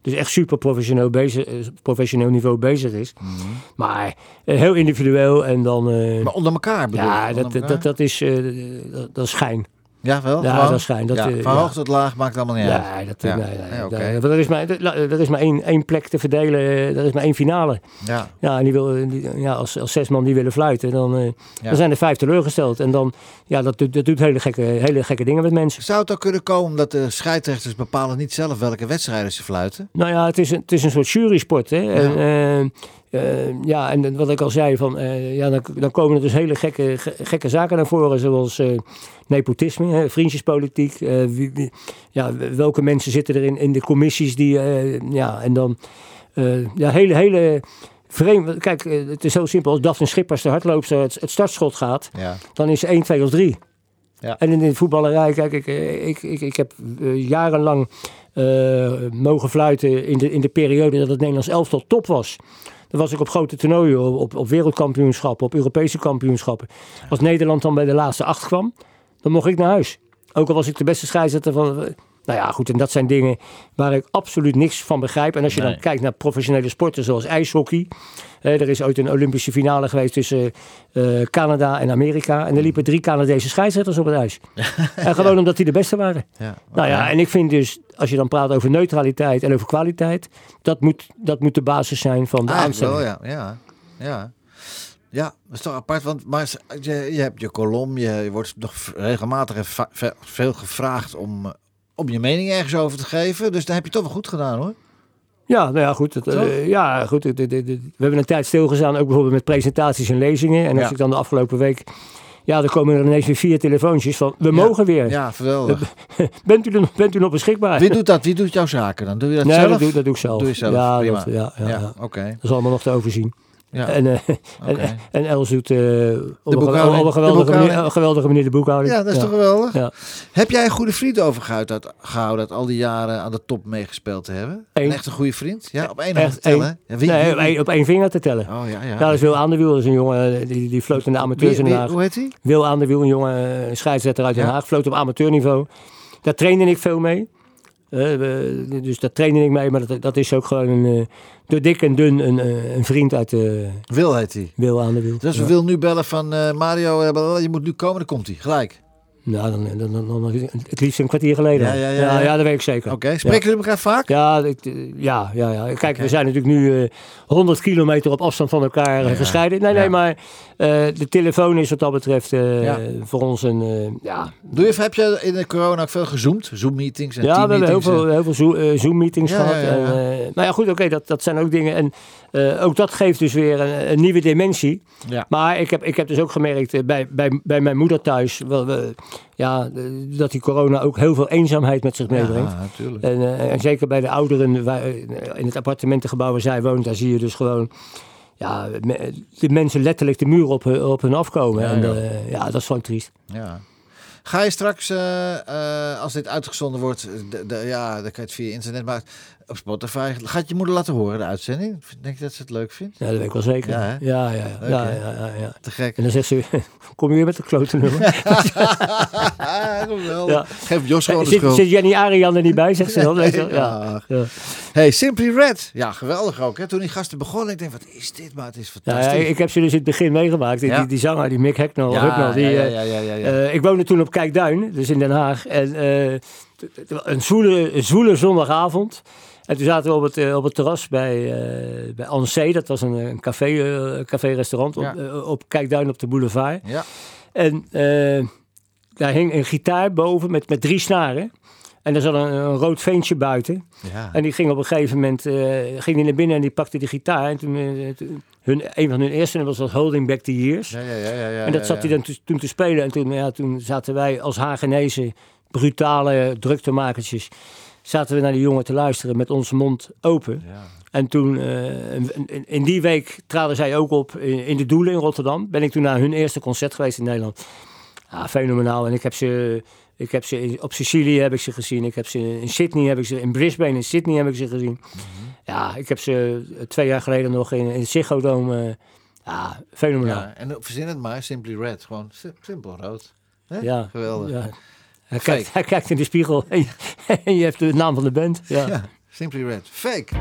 dus echt super professioneel, bezig, eh, professioneel niveau bezig is. Maar eh, heel individueel en dan. Mhm. Maar onder elkaar bedoel ja, dat, dat, dat, is, dat, dat is schijn. Ja, wel? Ja, gewoon? dat schijnt. Dat, ja, van hoog tot laag maakt allemaal niet uit. Ja, dat, Ja. nee, nee. Want er is maar, er is maar één, één plek te verdelen, eh, er is maar één finale. Ja, Ja, en die wil, die- ja, als, als zes man die willen fluiten, dan, eh, dan zijn er vijf teleurgesteld. En dan, ja, dat, doet- dat doet hele gekke, hele gekke dingen met mensen. Zou het ook kunnen komen dat de scheidsrechters bepalen niet zelf welke wedstrijden ze fluiten? Nou ja, het is een, het is een soort jurysport. Hè? En, eh, eh, ja, en wat ik al zei, van, eh, ja, dan, dan komen er dus hele gekke, ge- gekke zaken naar voren. Zoals eh, nepotisme, hè, vriendjespolitiek. eh, wie, wie- ja, welke mensen zitten er in, in de commissies die... ja, en dan ja, hele, hele vreemd... Kijk, het is zo simpel. Als Daphne Schippers de hardloopster het, het startschot gaat... Ja. dan is 1, 2 of 3. Ja. En in de voetballerij, kijk, ik, ik, ik, ik heb jarenlang mogen fluiten in de, in de periode dat het Nederlands elftal top was. Dan was ik op grote toernooien, op, op, wereldkampioenschappen, op Europese kampioenschappen. Als Nederland dan bij de laatste acht kwam, dan mocht ik naar huis. Ook al was ik de beste scheidsrechter van... Nou ja, goed, en dat zijn dingen waar ik absoluut niks van begrijp. En als je Nee. dan kijkt naar professionele sporten zoals ijshockey. Hè, er is ooit een Olympische finale geweest tussen eh, Canada en Amerika. En er liepen drie Canadese scheidsrechters op het ijs. en gewoon omdat die de beste waren. Ja, Nou ja, en ik vind dus, als je dan praat over neutraliteit en over kwaliteit. Dat moet, dat moet de basis zijn van de Eigenlijk aanstelling. wel, ja. ja. Ja. Ja, dat is toch apart, want maar je, je hebt je kolom, je, je wordt nog regelmatig veel gevraagd om, eh, om je mening ergens over te geven. Dus daar heb je toch wel goed gedaan hoor. Ja, nou ja, goed. Het, eh, ja, goed. het- het- het- we hebben een tijd stilgestaan, ook bijvoorbeeld met presentaties en lezingen. En als Ja. ik dan de afgelopen week... Ja, er komen er ineens weer vier telefoontjes van... We mogen weer. Ja, geweldig. Bent, u bent u nog beschikbaar? Wie doet dat? Wie doet jouw zaken dan? Doe je dat nee, zelf? dat doe, dat doe ik zelf. Doe je zelf, Ja, prima. dat, ja, ja, Ja, ja. oké. Dat is allemaal nog te overzien. Ja. En, eh, en, Oké. en Els doet eh, op, een, een geweldige, manier, een geweldige manier de boekhouding. Ja, dat is toch geweldig? Ja. Heb jij een goede vriend overgehouden gehouden uit al die jaren aan de top meegespeeld te hebben? Eén. Een echt een goede vriend? Ja, op één hand te tellen? wie, nee, wie- op één- vinger te tellen. Oh ja, ja. Ja, dat is Wil aan de Wiel. Dat is een jongen, eh, die, die floot in de amateurs Wie- in Den wie- Haag. hoe heet hij? Wil aan de Wiel, een jongen, eh, scheidsrechter uit Den Ja. Haag. Floot op amateurniveau. Daar trainde ik veel mee. Eh, dus daar trainde ik mee. Maar dat, dat is ook gewoon een, eh, door dik en dun een, eh, een vriend uit de Wil heet hij. Wil aan de Wiel. Dus we Ja. willen nu bellen van eh, Mario, eh, je moet nu komen, dan komt hij. Gelijk. Nou, dan, dan, dan, dan- het liefst een kwartier geleden. Ja, ja, ja, ja, ja. dat weet ik zeker. Oké, spreken jullie elkaar vaak? Ja, ik, eh, ja, ja, ja. Kijk, we zijn natuurlijk nu eh 100 kilometer op afstand van elkaar eh, Ja, gescheiden. Nee, nee, maar de telefoon is wat dat betreft voor ons een... ja, Doe je, heb je in de corona ook veel gezoomd? Zoom-meetings en ja, we hebben heel veel, heel veel Zo- Zoom-meetings gehad. ja, ja, ja. En, nou ja, goed, oké, dat, dat zijn ook dingen. En ook dat geeft dus weer een, een nieuwe dimensie. Ja. Maar ik heb, ik heb dus ook gemerkt bij, bij, bij mijn moeder thuis... Wel, we- ja, eh, dat die corona ook heel veel eenzaamheid met zich meebrengt. Ja, natuurlijk. En, eh, en zeker bij de ouderen waar, eh, in het appartementengebouw waar zij woont, daar zie je dus gewoon ja, de mensen letterlijk de muur op, hun- op hun afkomen. Ja, en, ja. ja, dat is gewoon triest. Ja. Ga je straks, als dit uitgezonden wordt, de, de- ja, dan kan je het via internet, maar op Spotify, gaat je moeder laten horen de uitzending? Denk je dat ze het leuk vindt? Ja, dat weet ik wel zeker. Ja, Ja, ja, ja. ja, Leuk, ja, ja, ja, ja. Te gek. En dan zegt ze, kom je weer met de klote nummer? Ja. Geef Jos gewoon de zit, schuld. zit Jenny Arian er niet bij, zegt ze dan? Weet je wel? ja. Hey, Simply Red. Ja, geweldig ook. Hè? Toen die gasten begonnen, ik denk, wat is dit? Maar het is fantastisch. ja, ik heb ze dus in het begin meegemaakt. Die, die, die zanger, die Mick ja, die, ja, eh, ja, ja. Eh, ik woonde toen op Kijkduin, dus in Den Haag. En eh, een, zwoele, een zwoele zondagavond. En toen zaten we op het, eh, op het terras bij, eh bij Ancé. Dat was een, een café, eh, café-restaurant op, Ja. op Kijkduin op de boulevard. ja. En daar hing een gitaar boven met, met drie snaren. En er zat een, een rood veentje buiten. ja. En die ging op een gegeven moment ging die naar binnen en die pakte die gitaar. En toen, hun, een van hun eerste nummers was Holding Back the Years. Ja, ja, ja, ja, ja, En dat zat hij dan te- toen te spelen. En toen, ja, toen zaten wij als Hagenezen, brutale druktemakertjes, zaten we naar die jongen te luisteren met onze mond open. Ja. En toen, eh, in, die week traden zij ook op in, in de Doelen in Rotterdam. Ben ik toen naar hun eerste concert geweest in Nederland. Ja, fenomenaal. En ik heb ze, ik heb ze in- op Sicilië heb ik ze gezien. Ik heb ze in Sydney heb ik ze, in Brisbane in Sydney heb ik ze gezien. Ja, ik heb ze eh, twee jaar geleden nog in, in Ziggo Dome. eh, ja, fenomenaal. Ja, en verzin het maar, Simply Red. Gewoon sim- simpel rood. Hè? Ja, Geweldig. Ja. Hij, Fake. kijkt, hij kijkt in de spiegel en je, en je hebt de naam van de band. Ja. Ja, Simply Red. Fake.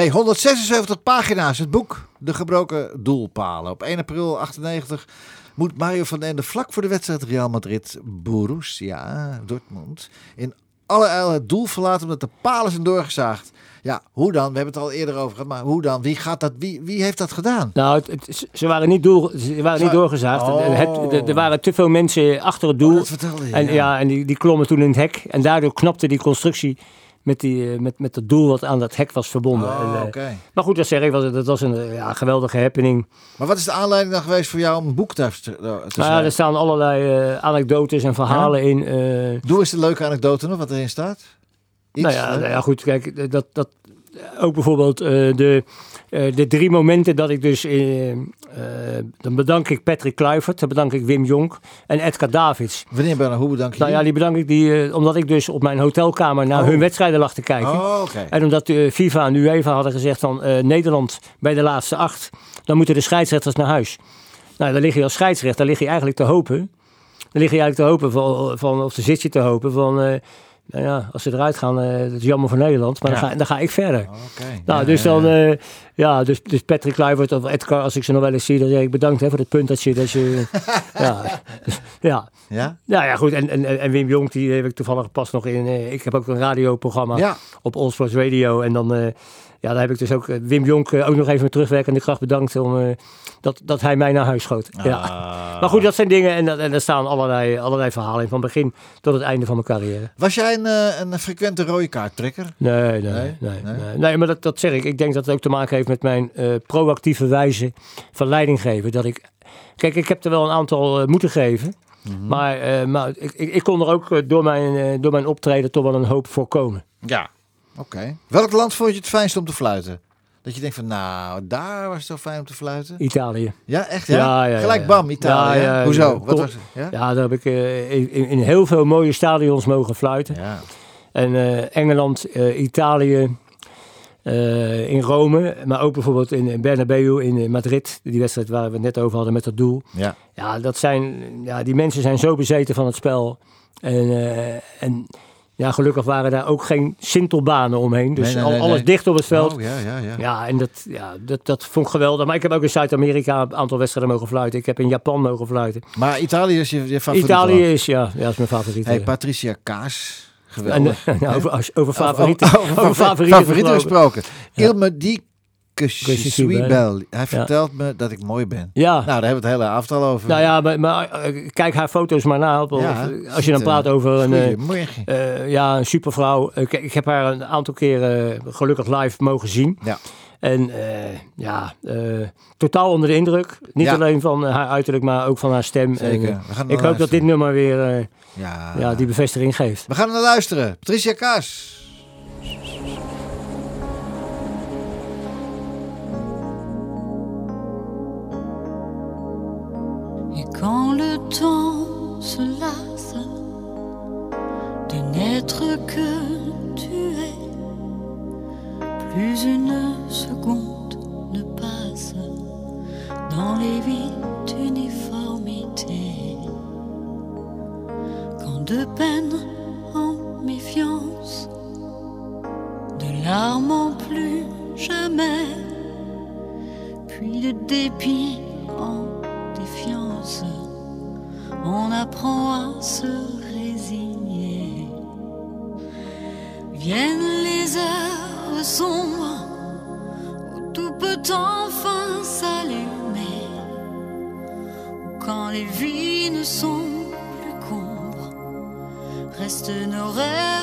Hey, 176 pagina's, het boek De Gebroken Doelpalen. Op 1 april 98 moet Mario van den Ende vlak voor de wedstrijd Real Madrid Borussia Dortmund in alle eil het doel verlaten omdat de palen zijn doorgezaagd. Ja, hoe dan? We hebben het al eerder over gehad, maar hoe dan? Wie, gaat dat, wie, wie heeft dat gedaan? Nou, het, het- ze waren niet, door, ze waren niet doorgezaagd. Oh. Het- er- er waren te veel mensen achter het Oh, doel. dat vertelde je, en ja. ja, en die, die klommen toen in het hek. En daardoor knapte die constructie met, die, eh, met, met het doel wat aan dat hek was verbonden. Oh, En, eh. Maar goed, dat zeg ik, was, dat was een eh, ja, geweldige happening. Maar wat is de aanleiding dan geweest voor jou om een boek te, te Nou schrijven? er staan allerlei eh, anekdotes en verhalen in. eh, Doe eens de leuke anekdote nog, wat erin staat. Iets, nou, ja, nou ja, goed, kijk, dat, dat, ook bijvoorbeeld de, eh, de drie momenten dat ik dus... eh, eh, dan bedank ik Patrick Kluivert, dan bedank ik Wim Jonk en Edgar Davids. Wanneer ben je, hoe bedank je Nou ja, die bedank ik die, omdat ik dus op mijn hotelkamer naar Oh. hun wedstrijden lag te kijken. Oh. En omdat de FIFA en UEFA hadden gezegd van Nederland bij de laatste acht, dan moeten de scheidsrechters naar huis. Nou, dan lig je als scheidsrechter, dan lig je eigenlijk te hopen. Dan lig je eigenlijk te hopen van, van of dan zit je te hopen van, nou ja, als ze eruit gaan, eh dat is jammer voor Nederland, maar dan, ga, dan ga ik verder. Nou, Ja, dus dan, ja. eh, ja, dus, dus Patrick Kluivert of Edgar, als ik ze nog wel eens zie, dan zeg ik bedankt hè, voor het punt dat je, dat je, ja, ja. Ja? Ja, ja, goed. En, en, en Wim Jonk, die heb ik toevallig pas nog in. eh, ik heb ook een radioprogramma op All Sports Radio. En dan, ja, daar heb ik dus ook eh, Wim Jonk eh, ook nog even met terugwerkende kracht bedankt om eh, dat, dat hij mij naar huis schoot. Ja. Ah. Maar goed, dat zijn dingen en, dat- en er staan allerlei, allerlei verhalen in, van begin tot het einde van mijn carrière. Was jij een, een frequente rode kaarttrekker? Nee, nee, Nee? nee. Nee? nee, nee. maar dat, dat zeg ik. Ik denk dat het ook te maken heeft met mijn proactieve wijze van leiding geven. Dat ik, kijk, ik heb er wel een aantal moeten geven. Mhm. Maar, maar ik, ik, ik kon er ook door mijn, door mijn optreden toch wel een hoop voorkomen. Ja. Oké. Welk land vond je het fijnst om te fluiten? Dat je denkt van, nou, daar was het zo fijn om te fluiten. Italië. Ja, echt ja? Ja, ja, Gelijk bam, Italië. Ja, Hoezo? ja. Wat was het? Ja? Daar heb ik eh, in, in heel veel mooie stadions mogen fluiten. Ja. En eh, Engeland, eh, Italië, in Rome, maar ook bijvoorbeeld in Bernabeu in Madrid. Die wedstrijd waar we het net over hadden met dat doel. Ja. Ja, dat zijn, ja, die mensen zijn zo bezeten van het spel. En, en ja, gelukkig waren daar ook geen sintelbanen omheen. Dus Nee, nee, al- nee, alles dicht op het veld. Oh, ja, ja, ja. Ja, en dat, ja, dat, dat vond ik geweldig. Maar ik heb ook in Zuid-Amerika een aantal wedstrijden mogen fluiten. Ik heb in Japan mogen fluiten. Maar Italië is je, je favoriet Italië is, ja, ja, is mijn favoriet. Hey. Patricia Kaas. Geweldig. eh, nou, over, favorieten, Over, over, over favorieten, favorieten gesproken. gesproken. Ilme die Kusjesubel. Hij vertelt me dat ik mooi ben. Ja. Nou, daar hebben we het hele avond al over. Nou ja, maar, maar eh, kijk haar foto's maar na. Op, Ja, of, als je dan ziet, praat eh, over een, eh, eh, ja, een supervrouw. Eh, kijk, ik heb haar een aantal keren eh, gelukkig live mogen zien. Ja. En eh, ja, eh, totaal onder de indruk. Niet Ja. alleen van haar uiterlijk, maar ook van haar stem. Zeker. En, eh, We gaan ik hoop dat dit nummer weer eh, Ja. ja, die bevestiging geeft. We gaan naar luisteren. Patricia Kaas. Quand le temps se lasse de n'être que tu es, plus une seconde ne passe dans les vies d'uniformité. Quand de peine en méfiance, de larmes en plus jamais, puis de dépit en défiance, on apprend à se résigner. Viennent les heures sombres où tout peut enfin s'allumer, quand les vies ne sont plus combres, restent nos rêves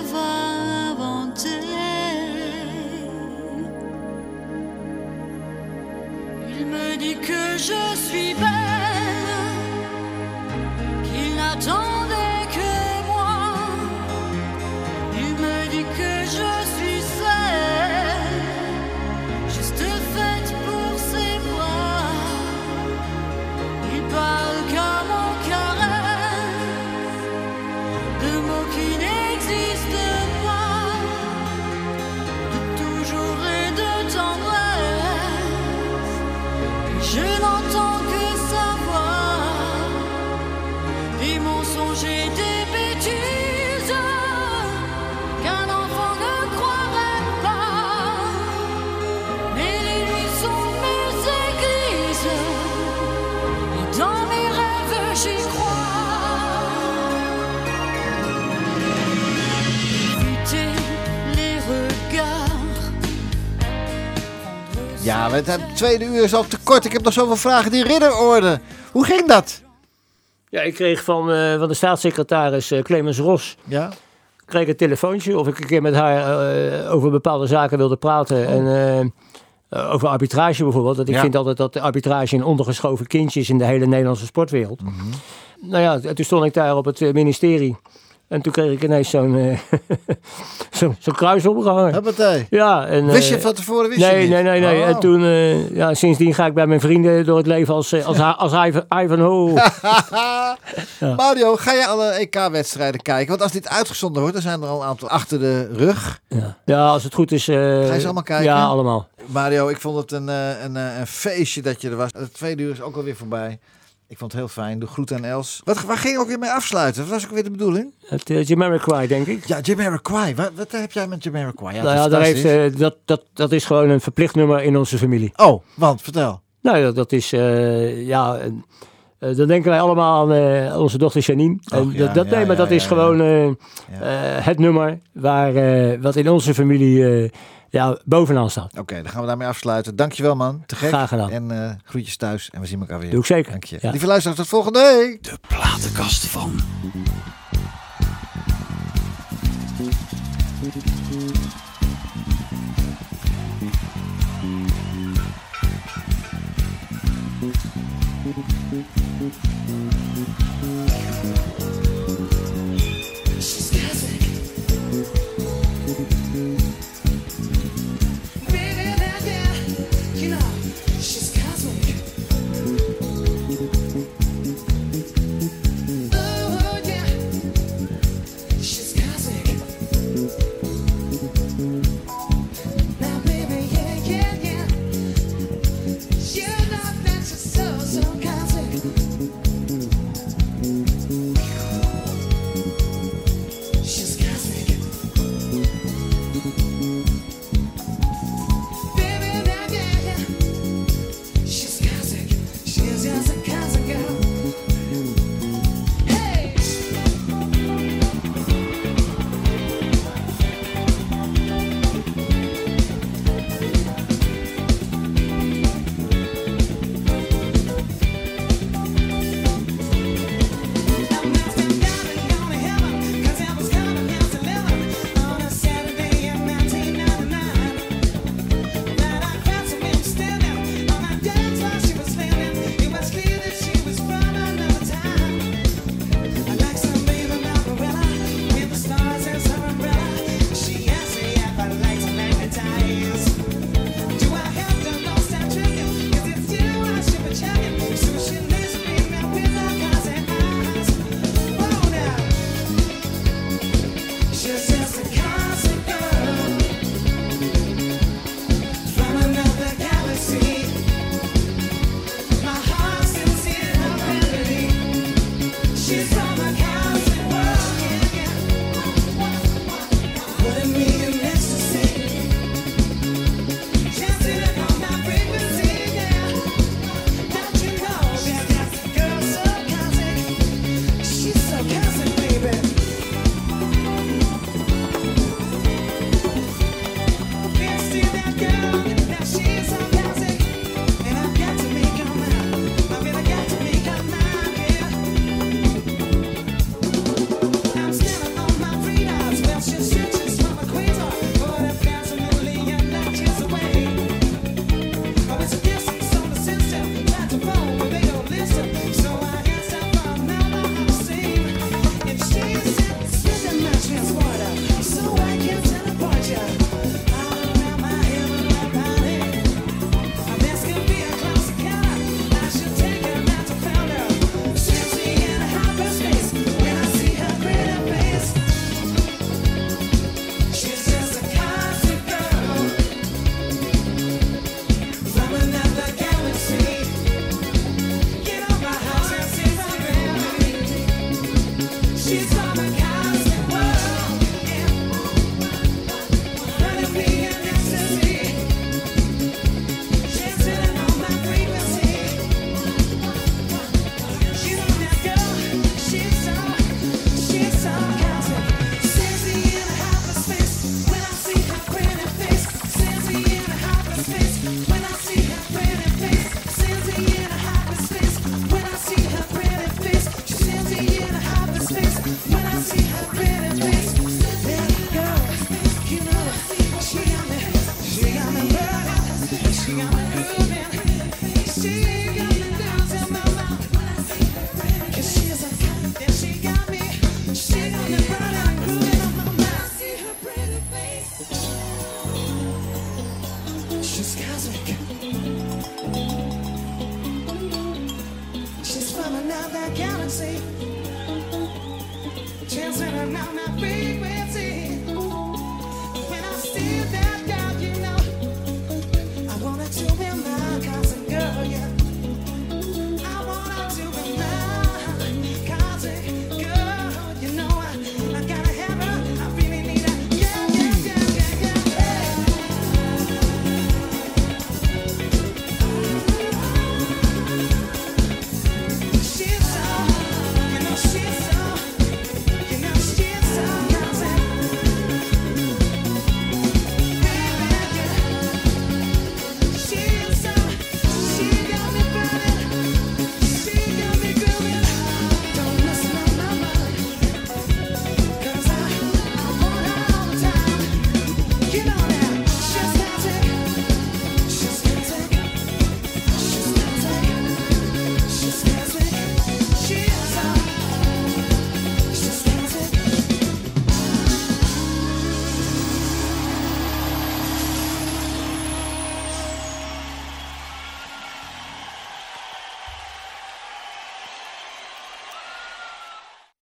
dit que je suis belle, out on Ja, het tweede uur is al te kort. Ik heb nog zoveel vragen. Die ridderorde. Hoe ging dat? Ja, ik kreeg van, eh, van de staatssecretaris eh, Clemens Ros Ja. kreeg een telefoontje of ik een keer met haar eh, over bepaalde zaken wilde praten. En eh, eh, over arbitrage bijvoorbeeld. Dat ik Ja. vind altijd dat de arbitrage een ondergeschoven kindje is in de hele Nederlandse sportwereld. Mhm. Nou ja, en toen stond ik daar op het ministerie. En toen kreeg ik ineens zo'n eh, zo'n zo'n kruis opgehangen. Ja, en, Wist je eh, van tevoren? Wist je Nee, niet? nee, nee, nee. Oh. En toen, eh, ja, sindsdien ga ik bij mijn vrienden door het leven als, als, als, Ivan, Ivanhoe. Mario, ga je alle EK-wedstrijden kijken? Want als dit uitgezonden wordt, dan zijn er al een aantal achter de rug. Ja. ja, als het goed is. Ga je ze allemaal kijken? Ja, allemaal. Mario, ik vond het een, een, een feestje dat je er was. Het tweede uur is ook alweer voorbij. Ik vond het heel fijn. Doe groeten aan Els. Wat, waar ging je ook weer mee afsluiten? Wat was ook weer de bedoeling? Het uh, Jamiroquai, denk ik. Ja, Jamiroquai. Wat, wat heb jij met Jamiroquai? Ja, nou ja, daar heeft, eh, dat, dat, dat is gewoon een verplicht nummer in onze familie. Oh, want vertel. Nou, dat, dat is, eh, ja, eh, dan denken wij allemaal aan onze dochter Janine. En ja, dat, ja, nee, maar dat is gewoon het nummer waar, wat in onze familie ja, bovenaan staat. Oké, dan gaan we daarmee afsluiten. Dankjewel man. Te gek. Graag gedaan. En eh, groetjes thuis. En we zien elkaar weer. Doe ik zeker. Dank je. Ja. Lieve luisteraars, tot volgende week. De platenkast van.